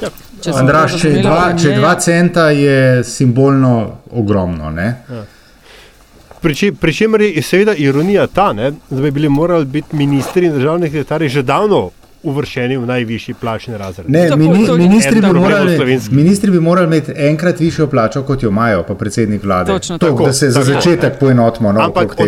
Ja. Andraš, če, dva, če dva centa je simbolno ogromno. Ja. Pri čemer je seveda ironija ta, ne, da bi bili morali biti ministri in državni sekretarji že davno uvrščeni v najvišji plačni razred. Ne, mini, to ministri, bi morali, ministri bi morali imeti enkrat višjo plačo, kot jo imajo, pa predsednik vlade. Točno to, tako. da se za Tako. začetek poenotimo. No, Ampak Ampak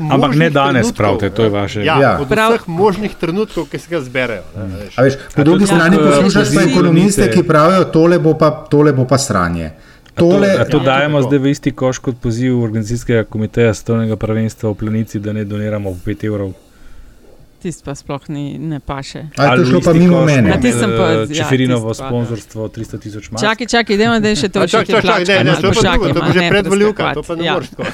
ne možnih danes, trenutkov, pravite, to je vaše. Ja, Ja. od Prav- vseh možnih trenutkov, ki se ga zberejo. Ne, veš. A veš, po A drugi strani tako, poslušaš pa ekonomiste, ki pravijo, tole bo pa, tole bo pa sranje. Tole, A to Ja, dajemo tako. zdaj v isti koš kot poziv organizacijskega komiteja Svetovnega prvenstva v Planici, da ne doniramo po 5 evrov. Tisti pa sploh ni, ne paše. A je to Ali šlo pa mimo mene? A ti sem pa- kot, ja, eh, Čeferinovo tisto ja. sponzorstvo 300 tisoč mask. Čakaj, čakaj, idemo, da je še to A, čak, čak, čak, ne, ne, to je pa drugo, to je pa že predvoljivka, to pa ne moreš tako.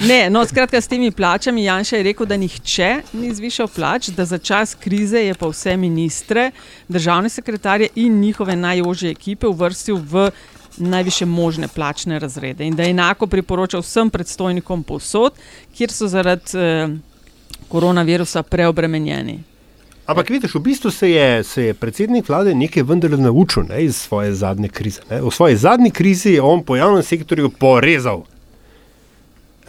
[LAUGHS] Ne, no, skratka, s temi plačami Janša je rekel, da nihče ni zvišal plač, da za čas krize je pa vse ministre, državne sekretarje in njihove najožje ekipe uvrstil v najviše možne plačne razrede in da je enako priporočal vsem predstojnikom povsod, kjer so zaradi eh, koronavirusa preobremenjeni. Ampak vidiš, v bistvu se je, se je predsednik vlade nekaj vendarle naučil ne, iz svoje zadnje krize. Ne. V svoji zadnji krizi je on po javnem sektorju porezal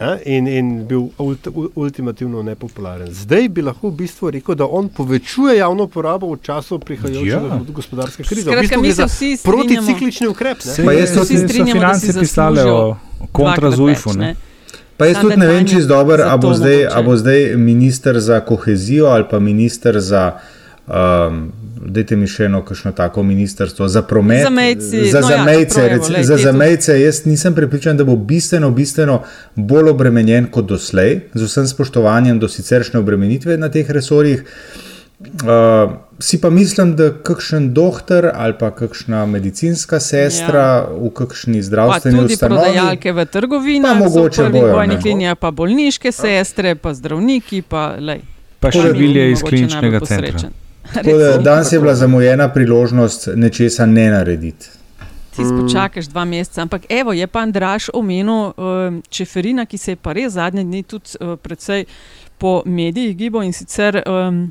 ne, in, in bil ult, ul- ultimativno nepopularen. Zdaj bi lahko v bistvu rekel, da on povečuje javno porabo v času prihajajoče Ja. gospodarske krize. Skratka, v bistvu mi gre se za vsi strinjamo- proticiklični ukrep. Ne. Pa jaz Vsi tudi- se strinjamo, da si finance pisale o zaslužijo kontra dvakrat več, Zujfu, ne. Pa jaz tudi ne vem, če je dober, a bo, zdaj, mogoče. a bo zdaj minister za kohezijo ali pa minister za. Um, Dajte mi še eno, kakšno tako ministrstvo za promet. Zamejci, za no ja, zamejce, reci- glej, za zamejce jaz nisem prepričan, da bo bistveno, bistveno bolj obremenjen kot doslej, z vsem spoštovanjem do siceršnje obremenitve na teh resorjih. Uh, si pa mislim, da kakšen doktor ali pa kakšna medicinska sestra ja. v kakšni zdravstveni tudi ustanovi. prodajalke v trgovinah, Pa mogoče v bojnih linijah, pa bolniške sestre, pa zdravniki, pa lej. Pa še Tam je vilje iz kliničnega centra. [LAUGHS] Tako da danes je bila zamujena priložnost nečesa ne narediti. Ti spočakaš dva meseca. Ampak evo, je pa Andraš omenil um, Čeferina, ki se je pa res zadnje dni tudi uh, predvsej po medijih gibal in sicer um,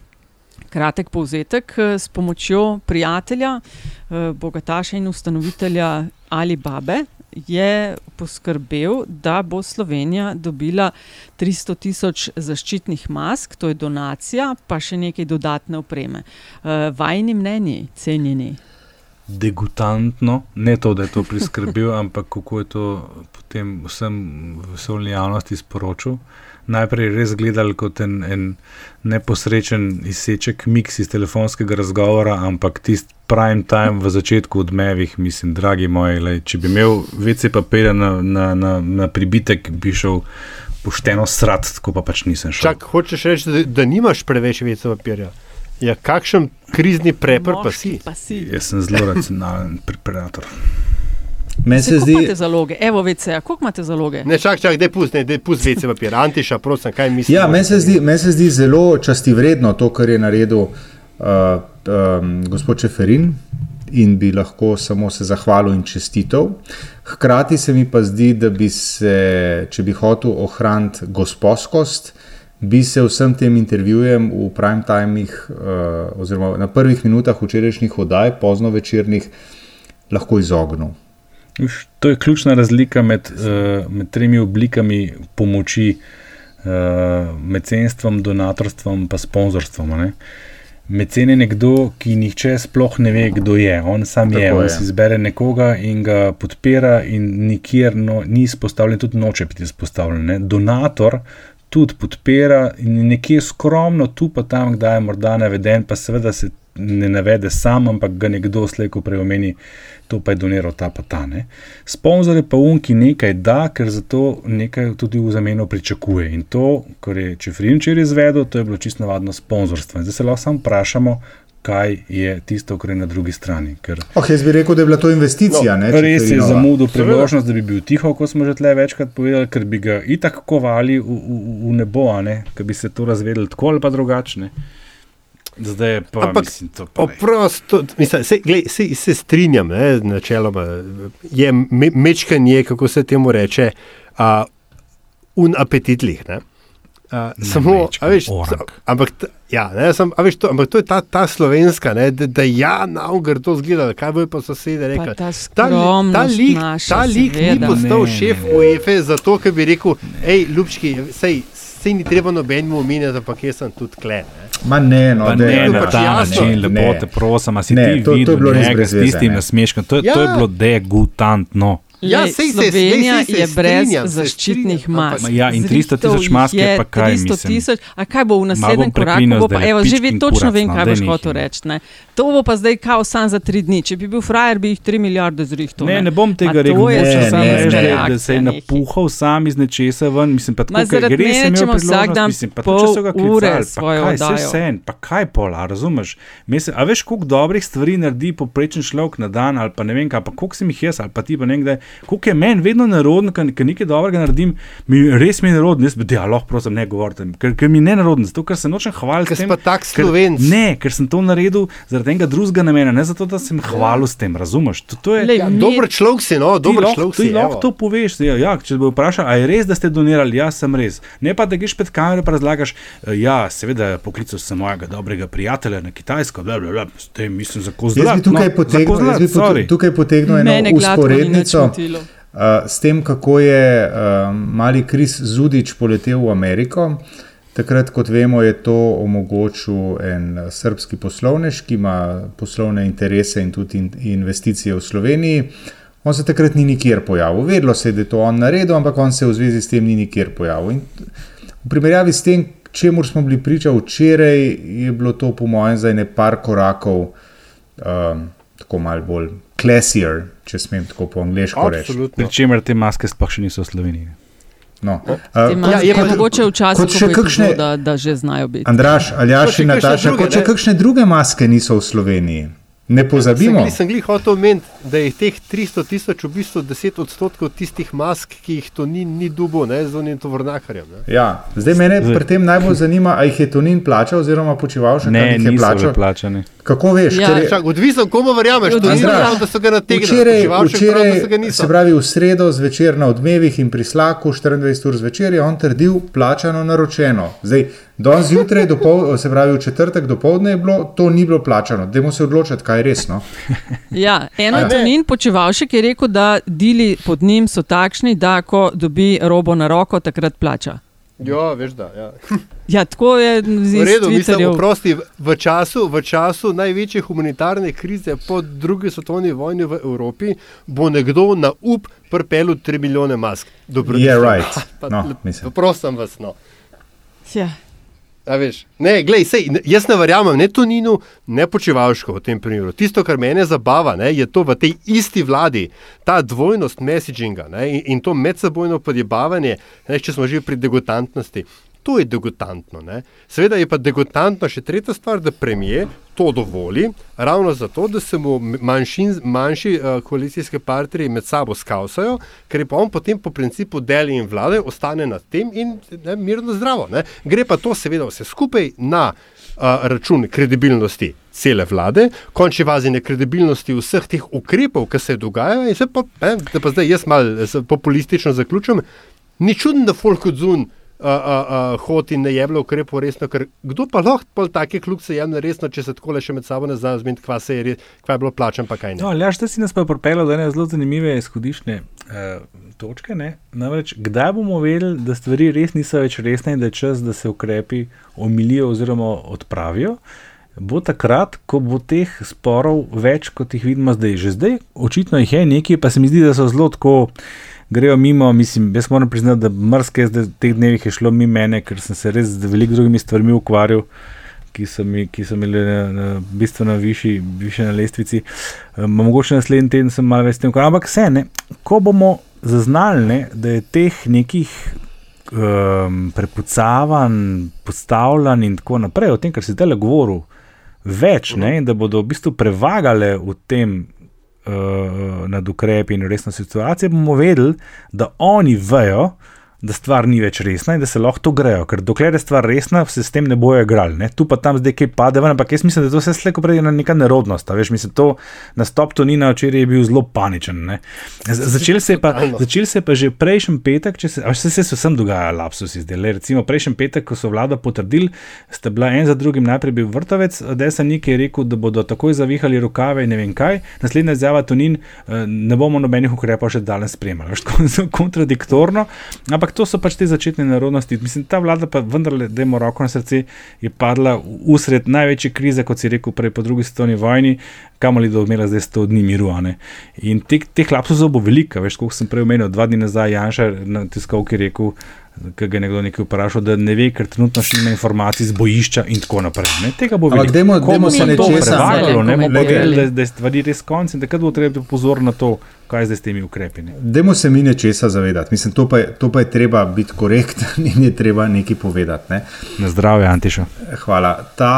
kratek povzetek uh, s pomočjo prijatelja, uh, bogataša in ustanovitelja Alibabe. Je poskrbel, da bo Slovenija dobila 300 tisoč zaščitnih mask, to je donacija, pa še nekaj dodatne opreme. Uh, vajni mnenji, cenjeni. degutantno, ne to, da je to priskrbel, [LAUGHS] ampak kako je to potem vsem vesoljni javnosti sporočil. Najprej res gledal kot en, en neposrečen izseček, miks iz telefonskega razgovora, ampak tisti prime time v začetku odmevih, mislim, dragi moji, lej, če bi imel vece papirja na, na, na, na pribitek, bi šel pošteno srat, tako pa pač nisem šel. Čak, hočeš reči, da, da nimaš preveč veca papirja. Ja, kakšen krizni prepor pa si? Pa si. Jaz sem zelo racionalen preparator. Meni Se se zdi, imate zaloge? Evo, vece, koliko imate zaloge? Ne, čak, čak, daj pusti, daj pusti vece papir. Antiša, prosim, kaj misliš? ja, meni se, zdi, meni se zdi zelo častivredno to, kar je naredil uh, um, gospod Čeferin in bi lahko samo se zahvalil in čestitev. Hkrati se mi pa zdi, da bi se, če bi hotel ohraniti gospodskost, bi se vsem tem intervjujem v prime timih, uh, oziroma na prvih minutah včerajšnjih oddaj, pozno večernih, lahko izognil. To je ključna razlika med, uh, med tremi oblikami pomoči, uh, mecenstvom, donatorstvom in sponzorstvom. ne. Mecen je nekdo, ki nihče sploh ne ve, kdo je. On sam Tako je, on je. si izbere nekoga in ga podpira, in nikjer no, ni izpostavljen, tudi noče biti izpostavljen. Ne. Donator tudi podpira in je nekje skromno, tu pa tam, kdaj je morda naveden, pa seveda se ne navede sam, ampak ga nekdo slejko preomeni, to pa je doniral ta pa ta. Ne. Sponzor je pa un, ki nekaj da, ker za to nekaj tudi v zameno pričakuje. In to, kar je Čefrin včeraj izvedel, to je bilo čisto navadno sponzorstvo. In zdaj se lahko samo vprašamo, kaj je tisto, kar je na drugi strani. Ker Oh, jaz bi rekel, da je bila to investicija. No, ne, res je zamudil priložnost, da bi bil tiho, kot smo že tle večkrat povedali, ker bi ga itak kovali v, v, v nebo, ne, ker bi se to razvedeli tako ali pa drugačne. Zdaj je pa, Ampak mislim, to pa ne. Oprosto, mislim, se, glej, se, se strinjam, ne, načeloma je me, mečkanje, kako se temu reče, uh, un apetitlih. Ne. Uh, samo, a veš, orang. ampak, ja, ne, sem, a veš, to, ampak to je ta, ta slovenska, ne, da, da ja, naugar to zgleda, kaj bojo pa sosede rekli. ta ta, skromnost ta lik, naša, ta lik ni postal Ne, šef ne. UEFA zato, ker bi rekel, hej, ljubčki, sej, sej ni treba nobenemu omenjati, ampak jaz sem tudi kle. Ne. Ma ne, no, Pa da ne, na pač ta način, lepo Ne. te prosim, a si Ne, ti to- to je videl bilo res njega brez s tistim ne. nasmeškom. To, ja. to je Ja. bilo degutantno. Ja, Lej, sej se- Slovenija sej se je brez strinjam, se zaščitnih strinjam, mask. Ma ja, in 300 tisoč mask je pa kaj, 300 mislim. tisoč, a kaj bo v naslednjem bom koraku? Bo pa, evo, že ve, točno kurac, vem, no, kaj boš hotel reči. ne. To bo pa zdaj kao sam za tri dni. Če bi bil frajer, bi jih 3 milijarde zrihtel. Ne, ne bom tega Ma to rekel, je ne, že ne, samo ne, ena da, da se je napuhal sam iz nečesa ven. Mislim, pa tako, ker imel če ima vsak dan mislim, pa če so ga klicali, pa kaj, oddajo. vseeno, pa kaj pola, razumeš? Mislim, a veš, koliko dobrih stvari naredi poprečen človek na dan, ali pa ne vem kaj, pa koliko sem jih jaz, ali pa ti pa nekdaj, koliko je meni vedno nerodno, ker ker nekaj dobrega naredim, mi res mi je nerodno, jaz bi ja, lahko prosim ne govorite, ker, ker mi je ne nerodno, zato ker se nočem hvaliti. Ker s si tem, pa tak ker- Slovenc. Ne, ker sem to naredil zaradi enega drugega namena, ne zato, da sem hvalil s tem, razumeš? To, to je, Lej, Ja, dober človek si, no, Ti dober lahko, človek ti si. lahko evo. to poveš. Ja, ja, če bo vprašal, ali je res, da ste donirali, ja, sem res. Ne pa, da greš pred kamero in razlagaš, "Eh, ja, seveda, poklical sem mojega dobrega prijatelja na Kitajsko, bla, bla, bla, s tem mislim za kozlat. Jaz bi tukaj potegnil, jaz bi potegnil eno usporednico motilo. uh, s tem, kako je uh, mali Kris Zudič poletel v Ameriko. Takrat, kot vemo, je to omogočil en srbski poslovnež, ki ima poslovne interese in tudi in, investicije v Sloveniji. On se takrat ni nikjer pojavil. Vedlo se je, da je to on naredil, ampak on se v zvezi s tem ni nikjer pojavil. In v primerjavi s tem, čemu smo bili priča včeraj, je bilo to, po mojem, za ene par korakov um, tako malo bolj classier, če smem tako po angliško reči. Absolutno. Pri čemer te maske sploh še niso v Sloveniji. No. Uh, maske je pa- mogoče včasih, še kakšne- bilo, da, da že znajo biti. Andraš, Aljaš še in kakšne Nataša, druge, kot ne? kakšne druge maske niso v Sloveniji. Ne pozabimo. Sem, sem glih hotel omeniti, da je teh 300 tisoč v bistvu 10 odstotkov tistih mask, ki jih to ni, ni dubo, ne, z onim tovornakarjem. Ne. Ja, zdaj mene pri tem najbolj zanima, ali jih je Tonin plačal, oziroma počeval še Ne, kaj jih je niso plačal. plačani. Kako veš? Ja. ker je- odvisno, komu verjameš, to ni prav, ja. da so ga nategnili. Včeraj, Počivalšek pravi, včeraj se pravi v sredo zvečer na odmevih in pri slaku 24 ur zvečer je on trdil plačano naročeno. Zdaj, danes zjutraj, dopol, se pravi v četrtek do povdne je bilo, to ni bilo plačano. Dajmo se odločiti, kaj je resno. [LAUGHS] Ja, eno A ne? Tonin Počevalšek je rekel, da dili pod njim so takšni, da ko dobi robo na roko, takrat plača. Ja, veš da. Ja. [LAUGHS] Ja, tako je V z redu, mislim, Twitterjev. oprosti, v času, v času največje humanitarne krize po drugi svetovni vojni v Evropi bo nekdo na up prpel 3 milijone mask. Dobro, Je right. [LAUGHS] No, mislim. Prosim vas. No. Ja. Ne, glej, sej, jaz ne verjamem ne Toninu, ne Počevalško v tem primeru. Tisto, kar mene zabava, ne, je to v tej isti vladi, ta dvojnost messaginga ne, in, in to medsebojno podjebavanje, ne, če smo že pri degutantnosti. To je degutantno. Ne. Seveda je pa degutantno še tretja stvar, da premije to dovoli, ravno zato, da se mu manjšin, manjši uh, koalicijski partnerji med sabo skausajo, ker pa on potem po principu deli in vlade ostane nad tem in ne, mirno zdravo. Ne. Gre pa to seveda vse skupaj na uh, račun kredibilnosti cele vlade, končni vazi nekredibilnosti vseh teh ukrepov, ki se dogajajo in se pa, ne, da pa zdaj jaz malo populistično zaključim, ni čudno, da folk odzun uh, uh, uh, hodi in ne jemlje ukrepov resno, ker kdo pa lahko pol take kljubce jemlje resno, če se tako le še med sabo ne znajo zmeniti, kva se je, kva je bilo plačan, pa kaj ne. No, Ljaš, ti si nas pa pripeljal do ene zelo zanimive izhodišne uh, točke. Ne? Namreč, kdaj bomo vedeli, da stvari res niso več resne in da je čas, da se ukrepi omilijo oziroma odpravijo. Bo takrat, ko bo teh sporov več, kot jih vidimo zdaj. Že zdaj, očitno jih je nekaj, pa se mi zdi, da so zelo tako, grejo mimo. Mislim, jaz moram priznati, da mrske zdaj v teh dnevih je šlo mimo mene, ker sem se res z veliko drugimi stvarmi ukvarjal ki so mi, ki so mi bile na, na bistveno višji, višje na lestvici. Um, mogoče naslednji teden sem malo več tem ampak vse ne. Ko bomo zaznali, ne, da je teh nekih um, prepucavanj, postavljanj in tako naprej, o tem, kar si zdaj govoril, več, ne, da bodo v bistvu prevagale v tem. Uh, nad ukrepi in resno situacijo, bomo vedeli, da oni vejo, da stvar ni več resna in da se lahko to grejo. Ker dokler je stvar resna, se s tem ne bojo igrali. Ne? Tu pa tam zdaj kaj pade ven, ampak jaz mislim, da je to vse slejko prej ena neka nerodnost. a Veš, mislim, to nastop Tonina včeraj je bil zelo paničen. Začel se, pa, začel se je pa že prejšnji petek, če se, a vse se vsem dogaja lapsusi zdaj. Le, recimo prejšnji petek, ko so vlada potrdili, sta bila en za drugim najprej bil vrtovec, desanik je rekel, da bodo takoj zavihali rokave in ne vem kaj. Naslednja izjava Tonin, ne bomo nobenih ukrepov še danes spremljali. [LAUGHS] Kontradiktorno, ampak ampak to so pač te začetne nerodnosti. Mislim, ta vlada pa vendarle, da ima roko na srce, je padla usred največje krize, kot si rekel, prej po drugi svetovni vojni, kamoli da odmela zdaj 100 dni miru. In teh te lapsusov bo veliko, veš, kot sem prej omenil, dva dni nazaj Janša na tiskovki rekel, ki ga je nekdo nekaj vprašal, da ne ve, ker trenutno še nima informacij z bojišča in tako naprej. Ne? Tega bo Ampak dajmo- dajmo se nečesa- prevagalo, ne bomo glej. da, da je stvari res konc in takrat bo treba pozoriti na to, kaj zdaj s temi ukrepi. Ne? Dajmo se mi nečesa zavedati. Mislim, to, pa je, to pa je treba biti korekten [LAUGHS] in je treba nekaj povedati. Ne? Na zdravje, Antiša. Hvala. Ta,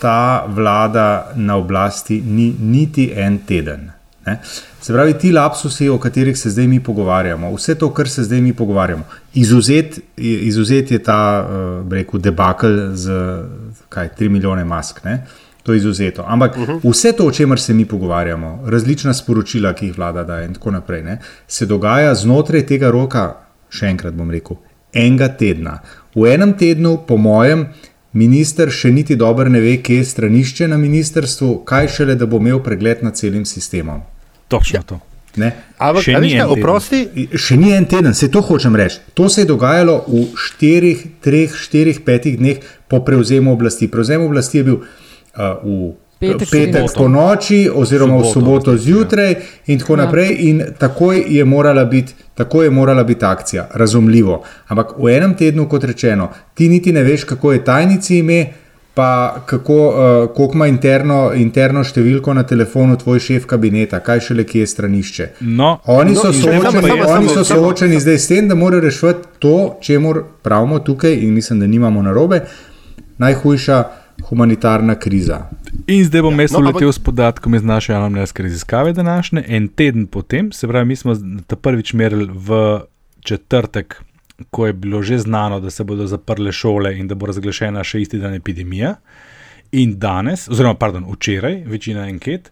ta vlada na oblasti ni niti en teden. Ne? Se pravi, ti lapsusi, o katerih se zdaj mi pogovarjamo, vse to, kar se zdaj mi pogovarjamo, izuzet, izuzet je ta, uh, rekel, debakl z kaj, 3 milijone mask. Ne? To je izuzeto. Ampak uh -huh. vse to, o čemer se mi pogovarjamo, različna sporočila, ki jih vlada daje, in tako naprej, ne, se dogaja znotraj tega roka, še enkrat bom rekel, enega tedna. V enem tednu, po mojem, minister še niti dobro ne ve, kje je stranišče na ministrstvu, kaj šele, da bo imel pregled nad celim sistemom. Točno ja. to. Ne? Ampak, Še ni kaj, oprosti, Še ni en teden, se to hočem reči. To se je dogajalo v štirih, treh, štirih, petih dneh po prevzemu oblasti. Prevzem oblasti je bil uh, v Petek, petek soboto. po noči, oziroma v Soboto, soboto resnici, zjutraj, in tako Ja. naprej. In takoj je morala biti. Tako je morala biti akcija, razumljivo. Ampak v enem tednu, kot rečeno, ti niti ne veš, kako je tajnici ime, pa kako, uh, koliko ima interno, interno številko na telefonu tvoj šef kabineta, kaj šele kje je stranišče. No, Oni No, so, zdaj soočeni, samo- samo- oni so samo- samo- soočeni zdaj s tem, da morajo rešiti to, čemu pravimo tukaj, in mislim, da nimamo narobe, najhujša humanitarna kriza. In zdaj bom jaz no, no, uletel s podatkom iz naše javnomnenjske raziskave današnje. En teden potem, se pravi, mi smo ta prvič merili v četrtek, ko je bilo že znano, da se bodo zaprle šole in da bo razglašena še isti dan epidemija. In danes, oziroma pardon, včeraj, večina anket,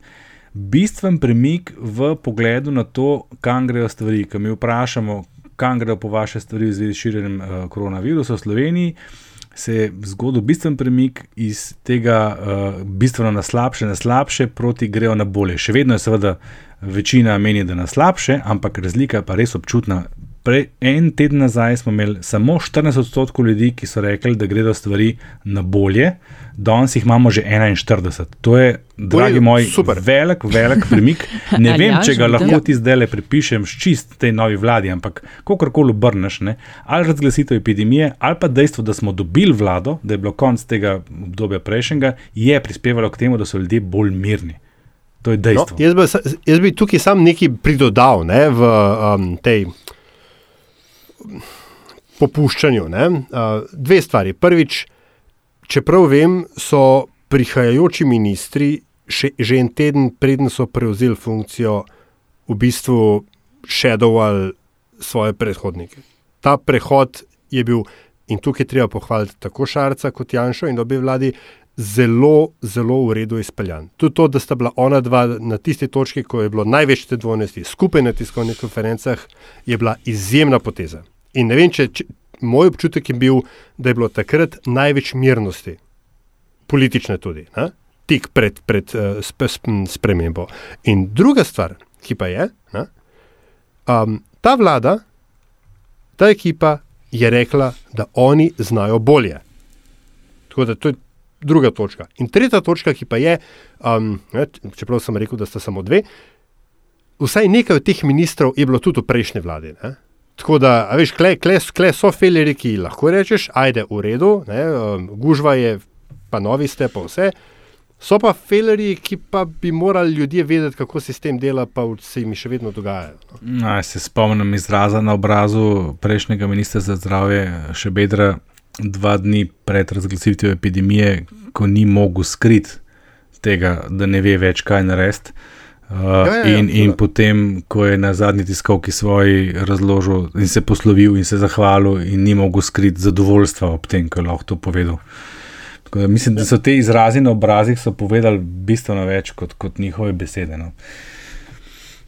bistven premik v pogledu na to, kam grejo stvari. Ko mi vprašamo, kam grejo po vaše stvari v zvezi s širjenjem uh, koronavirusa v Sloveniji, se je zgodil bistven premik iz tega uh, bistveno na slabše, na slabše, proti grejo na bolje. Še vedno je seveda večina meni, da na slabše, ampak razlika je pa res občutna. Prej, en teden nazaj smo imeli samo 14 odstotkov ljudi, ki so rekli, da gredo stvari na bolje, danes jih imamo že 41. To je, dragi moj, super. velik, velik premik. Ne [LAUGHS] vem, ja, če ga lahko ti zdaj le pripišem s čist tej novi vladi, ampak kakorkoli obrneš, ne, ali razglasitev epidemije, ali pa dejstvo, da smo dobili vlado, da je bilo konc tega obdobja prejšnjega, je prispevalo k temu, da so ljudje bolj mirni. To je no, dejstvo. jaz, bi, jaz bi tukaj sam nekaj pridodal ne, v um, tej popuščanju. Ne. Dve stvari. Prvič, čeprav vem, so prihajajoči ministri še, že en teden, preden so prevzeli funkcijo, v bistvu šedovali svoje predhodnike. Ta prehod je bil, in tukaj treba pohvaliti tako Šarca kot Janša in obe vladi, zelo, zelo v redu izpeljan. Tudi to, da sta bila ona dva na tisti točki, ko je bilo največ te dvojnosti, skupaj na tiskovnih konferencah, je bila izjemna poteza. In ne vem, če, če moj občutek je bil, da je bilo takrat največ mirnosti, politične tudi, ne? tik pred, pred uh, sp, sp, spremembo. In druga stvar, ki pa je, ne? um, ta vlada, ta ekipa je rekla, da oni znajo bolje. Tako da to je druga točka. In tretja točka, ki pa je, um, ne, čeprav sem rekel, da sta samo dve, vsaj nekaj od teh ministrov je bilo tudi v prejšnji vladi. Ne? Tako da, veš, kle, kle, kle so feleri, ki lahko rečeš, ajde v redu, ne, um, gužva je, pa novi ste, pa vse. So pa feleri, ki pa bi morali ljudje vedeti, kako sistem dela, pa se jim še vedno dogajajo. no. No, se spomnim izraza na obrazu prejšnjega ministra za zdravje, še bedra, dva dni pred razglasitvijo epidemije, ko ni mogel skriti tega, da ne ve več, kaj narediti. Uh, Ja, ja, ja, in, in potem, ko je na zadnji tiskovki svoji razložil in se poslovil in se zahvalil, in ni mogel skriti zadovoljstva ob tem, ko je lahko to povedal. Tako Da, mislim, da so te izrazi na obrazih so povedali bistveno več kot, kot njihove besede. No.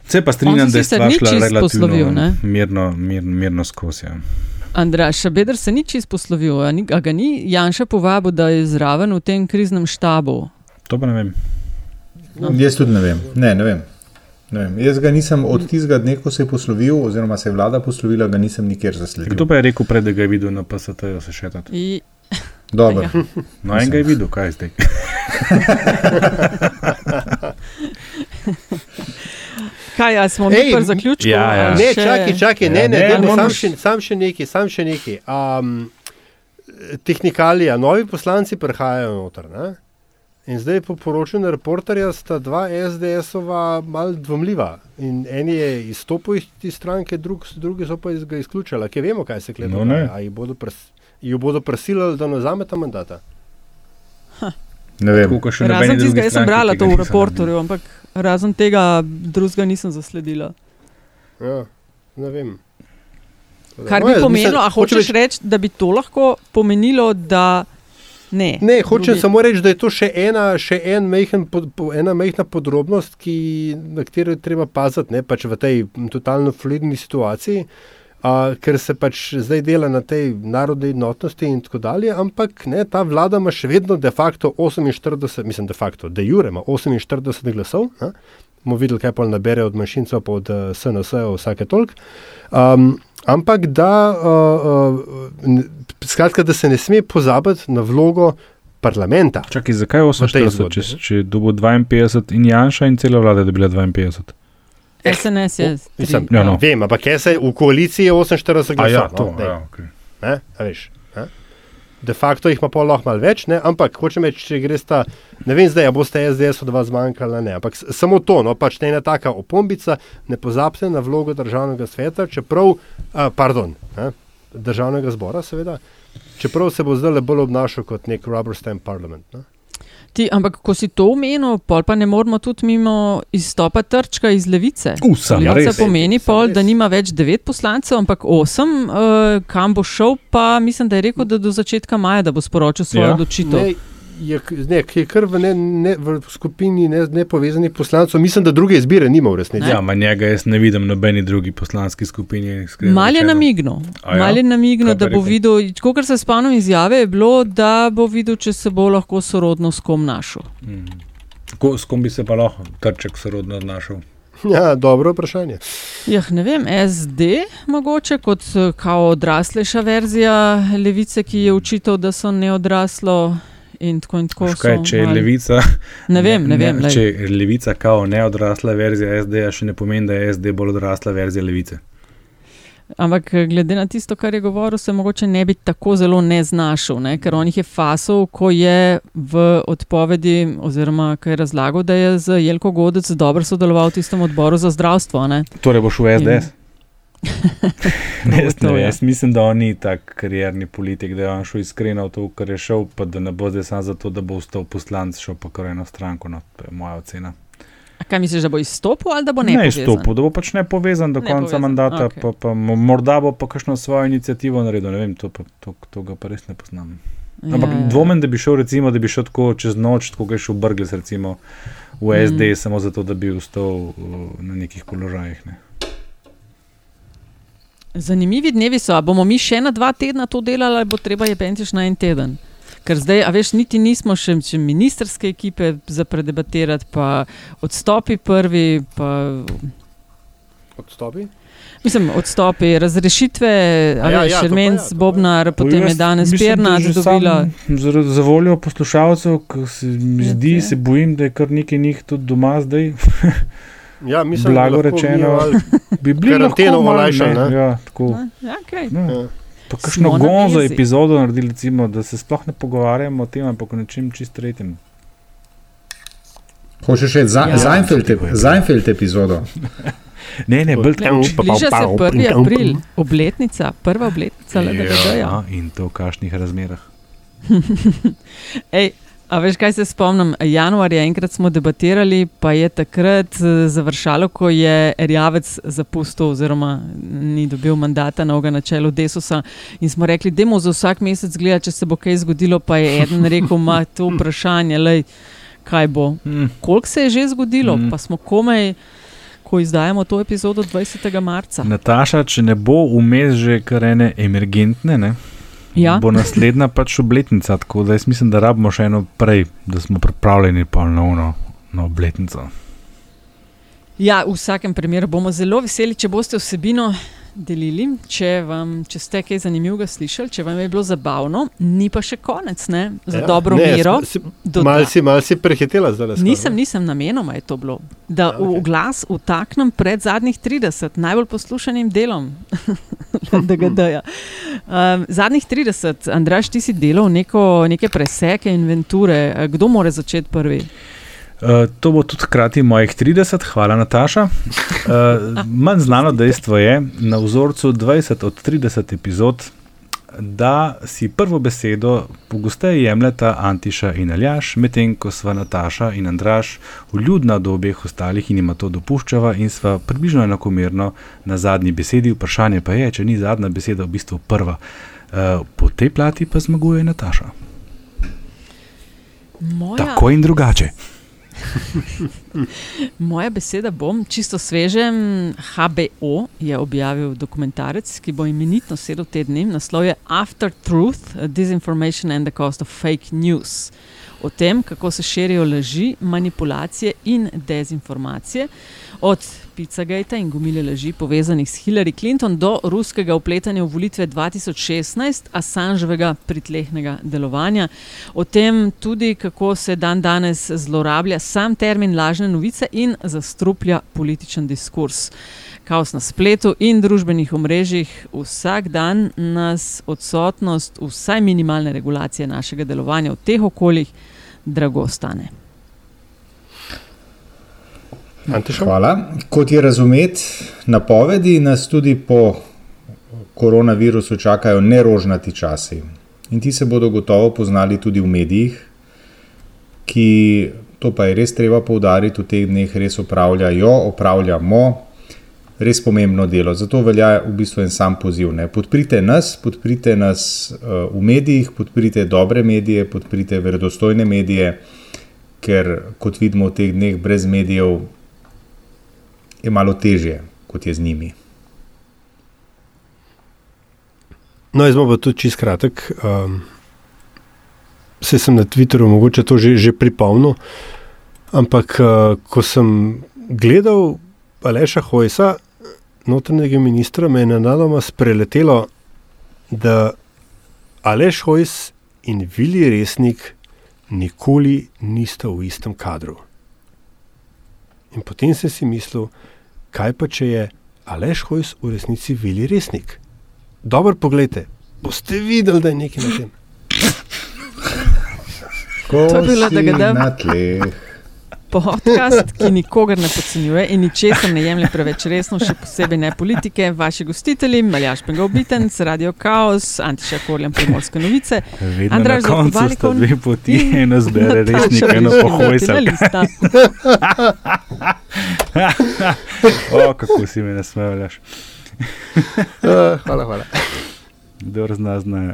Se pa strinjam, da je stvar šla čisto poslovil, relativno ne? mirno, mirno, mirno skozi. Ja. Andraš, Beder se ni čist poslovil, a, ni, a ga ni Janša povabil, da je zraven v tem kriznem štabu. To pa ne vem. No. Jaz tudi ne vem. Ne, ne vem. Ne vem, jaz ga nisem od tistega dne, ko se je poslovil, oziroma se je vlada poslovila, ga nisem nikjer zasledil. Kdo pa je rekel, pred, da ga je videl na PST-ju se šetati? I... Dobro. Ja. No, en ga je videl, kaj zdaj. [LAUGHS] Kaj, ja, smo mi pri zaključku? ja, ja. Ne, še- čakaj, čakaj, ne, Ja, ne, ne, ne, ne sam, še, sam še nekaj, sam še nekaj. Um, tehnikalija, novi poslanci prihajajo noter. Ne? In zdaj po poročanju reporterja sta dva SDS-ova mal dvomljiva. In en je izstopil iz te stranke, drug, drugi so pa iz, ga izključili. Kaj vemo, kaj se klede? No, ne. Ali bodo, pres, ju bodo prisilili, da ne vzameta mandata? Ne vem. Kot še nobeni Razen tistega, jaz sem brala to v reporterju, ampak razen tega drugega nisem zasledila. Ja, ne vem. Kar bi pomenilo, a hočeš reči, da bi to lahko pomenilo, da ne. Ne, hočem drugi- samo reči, da je to še ena, še en majhen pod, po, ena majhna podrobnost, ki, na katero je treba paziti ne, pač v tej totalno fluidni situaciji, a, ker se pač zdaj dela na tej narodni enotnosti in tako dalje, ampak ne, ta vlada ima še vedno de facto 48, mislim de facto, de jure ima 48 glasov. Ne, bomo videli, kaj pol nabere od manjšincev, pa od uh, SNS-a vsake toliko. Um, ampak da, uh, uh, skratka, da se ne sme pozabiti na vlogo parlamenta. Čakaj, zakaj tej 48, zgodbi, če, če dobo 52 in Janša in cela vlada, da bi bila 52? SNS je. Mislim, tri. Ja, no. Vem, ampak jaz se v koaliciji je 48 glasov. A ja, no, to, daj. ja, okej. Ne, a veš. De facto jih ima pa lahko malo več, ne? ampak hočem reči, če greš ta, ne vem zdaj, a boste SDS od vas zmanjkali, ali ne, ampak samo to, no, pač ne ena taka opombica, ne pozabite na vlogo državnega sveta, čeprav, a, pardon, ne? državnega zbora, seveda, čeprav se bo zdaj bolj obnašal kot nek rubber stamp parlament. Ne? Ti, ampak ko si to omenil, pol pa ne moramo tudi mimo izstopa trčka iz levice. Sam Levica res. pomeni pol, res. da nima več devet poslancev, ampak osem, uh, kam bo šel, pa mislim, da je rekel, da do začetka maja, da bo sporočil svojo Ja. odločitev. Je, ne, je kar v, ne, ne, v skupini ne- nepovezanih poslancev, mislim, da druge izbire nima v resnici. Ja, ma njega jaz ne vidim nobeni drugi poslanski skupini. Mal je A ja? mal je pa da bo videl, kot se spomnim izjave, je bilo, da bo videl, če se bo lahko sorodno s kom našel. Ko, s kom bi se pa lahko trček sorodno odnašal? Ja, dobro vprašanje. Jah, ne vem, SD, mogoče kot eh, kao odraslejša verzija levice, ki je učitel, da so neodraslo in tako in tako. Kaj, če je malo- levica, Ne vem, ne vem, glej. Če je levica kao neodrasla verzija SD-ja, še ne pomeni, da je SD bolj odrasla verzija levice. Ampak eh, glede na tisto, kar je govoril, se mogoče ne bi tako zelo ne znašel, ne? ker on jih je fasal, ko je v odpovedi, oziroma ko je razlagal, da je z Jelko Godec dobro sodeloval v tistem odboru za zdravstvo. Ne? Torej boš v SDS? [LAUGHS] ne, jaz, ne, ja. jaz mislim, da on ni tak karierni politik, da je on šel iskreno v to, kar je šel, pa da ne bo zdaj samo zato, da bo ostal poslanec, šel pa kar eno stranko. No, to je moja ocena. A kaj misliš, da bo izstopil ali da bo Ne nepovezan? izstopil, da bo pač ne povezan do Nepovezan, konca mandata, okej. pa, pa mo- morda bo pa kakšno svojo inicijativo naredil. Ne vem, to, pa, to, to ga pa res ne poznam. Ampak Ja, ja. dvomim, da bi šel, recimo, da bi šel tako čez noč, tako kot je šel Brgles, recimo v Mm. SD, samo zato, da bi ostal uh, na nekih položajih. Ne. Zanimivi dnevi so. A bomo mi še na dva tedna to delali, ali bo treba je pentiš na en teden? Ker zdaj, a veš, niti nismo še, še ministerske ekipe za predebatirati, pa odstopi prvi, pa Odstopi? mislim, odstopi, razrešitve, a A ja, ja, pa Šermenc, ja, ja. Bobnar, potem je danes mislim, da že dobila. Za, za voljo poslušalcev, ki se mi Ja, zdi, ja. se bojim, da je kar nekaj njih tudi doma zdaj. [LAUGHS] Ja, mislim, Blago rečeno, [LAUGHS] bi bili karanteno ne? Ja, tako. Ja, okay. No. Ja. Pa kakšno gonzo epizodo naredili, recimo, da se sploh ne pogovarjamo o tem, ampak o nečem čist tretjem. Hočeš reči za, Ja. ja. Seinfeld, ep- Seinfeld epizodo? [LAUGHS] Ne, ne, bolj Ne, Bliža se 1. april, obletnica, prva obletnica LDD-ja. Ja, in to v kakšnih razmerah. [LAUGHS] Ej, a veš, kaj se spomnim? Januarja enkrat smo debatirali, pa je takrat eh, završalo, ko je Erjavec zapustil, oziroma ni dobil mandata novega na čelu Desusa. In smo rekli, da za vsak mesec gleda, če se bo kaj zgodilo. Pa je eden rekel, ima to [LAUGHS] vprašanje, lej, kaj bo. Mm. Koliko se je že zgodilo, Mm. pa smo komaj. Ko izdajamo to epizodo 20. marca. Nataša, če ne bo vmes že kar ene emergentne, ne, Ja. bo naslednja pač obletnica. Tako da jaz mislim, da rabimo še eno prej, da smo pripravljeni pa na, obletnico. Ja, v vsakem primeru bomo zelo veseli, če boste vsebino delili, če, vam, če ste kaj zanimivega slišali, če vam je bilo zabavno, ni pa še konec, ne? za ja, dobro ne, mero. si- Malo si, mal si prehitela zdaj. Nisem, nisem namenoma je to bilo. Da Ja, v glas utaknem pred zadnjih 30, najbolj poslušanim delom [LAUGHS] DGD-ja. Um, zadnjih 30, Andraš, ti si delal neko, neke preseke, inventure. Kdo more začeti prvi? Uh, to bo tudi hkrati mojih 30, hvala Nataša. Uh, manj znano dejstvo je na vzorcu 20 od 30 epizod, da si prvo besedo pogosteje jemljeta Antiša in Aljaš, medtem ko sva Nataša in Andraš vljudna do obeh ostalih in ima to dopuščava in sva približno enakomerno na zadnji besedi. Vprašanje pa je, če ni zadnja beseda v bistvu prva. Uh, po tej plati pa zmaguje Nataša. Moja, Tako in drugače. [LAUGHS] Moja beseda bom, čisto svežem. HBO je objavil dokumentarec, ki bo imenitno sedel te dni. Naslov je After Truth: Disinformation and the Cost of Fake News. O tem, kako se širijo laži, manipulacije in dezinformacije, od Pizzagate in gomile laži povezanih s Hillary Clinton do ruskega upletanja v volitve 2016, Assanževega pritlehnega delovanja. O tem tudi, kako se dan danes zlorablja sam termin lažne novice in zastruplja političen diskurs. Kaos na spletu in družbenih omrežjih, vsak dan nas odsotnost vsaj minimalne regulacije našega delovanja v teh okoljih drago stane. Hvala. Kot je razumeti, napovedi nas tudi po koronavirusu čakajo nerožnati časi. In ti se bodo gotovo poznali tudi v medijih, ki, to pa je res treba poudariti, v teh dneh res opravljajo, opravljamo res pomembno delo. Zato velja v bistvu en sam poziv. Ne. Podprite nas, podprite nas uh, v medijih, podprite dobre medije, podprite verodostojne medije, ker kot vidimo v teh dneh brez medijev je malo težje, kot je z njimi. No, jaz bom pa tudi čist kratek. Um, se sem na Twitterju mogoče to že, že pripomnil, ampak uh, ko sem gledal Aleša Hojsa, notranjega ministra, me je nenadoma spreletelo, da Aleš Hojs in Vili Resnik nikoli nista v istem kadru. In potem sem si mislil, kaj pa če je Aleš Hojs v resnici Vili Resnik. Dobro, poglejte, boste videli, da je nekaj na tem. Ko To je bilo si DGD. na tleh. Podcast, ki nikogar ne podcenjuje in ničesar ne jemlje preveč resno, še posebej ne politike. Vaši gostitelji, Maljaš Pengovitenc, Radio Chaos, Antiša Korjan, Primorske novice. Vedno Andraž na koncu sta Zakovalikon dve poti, eno zbere Nataša resnik, eno pohojsa. [LAUGHS] O, kako si me nasmejalaš. Uh, hvala, hvala. Kdo zna, zna.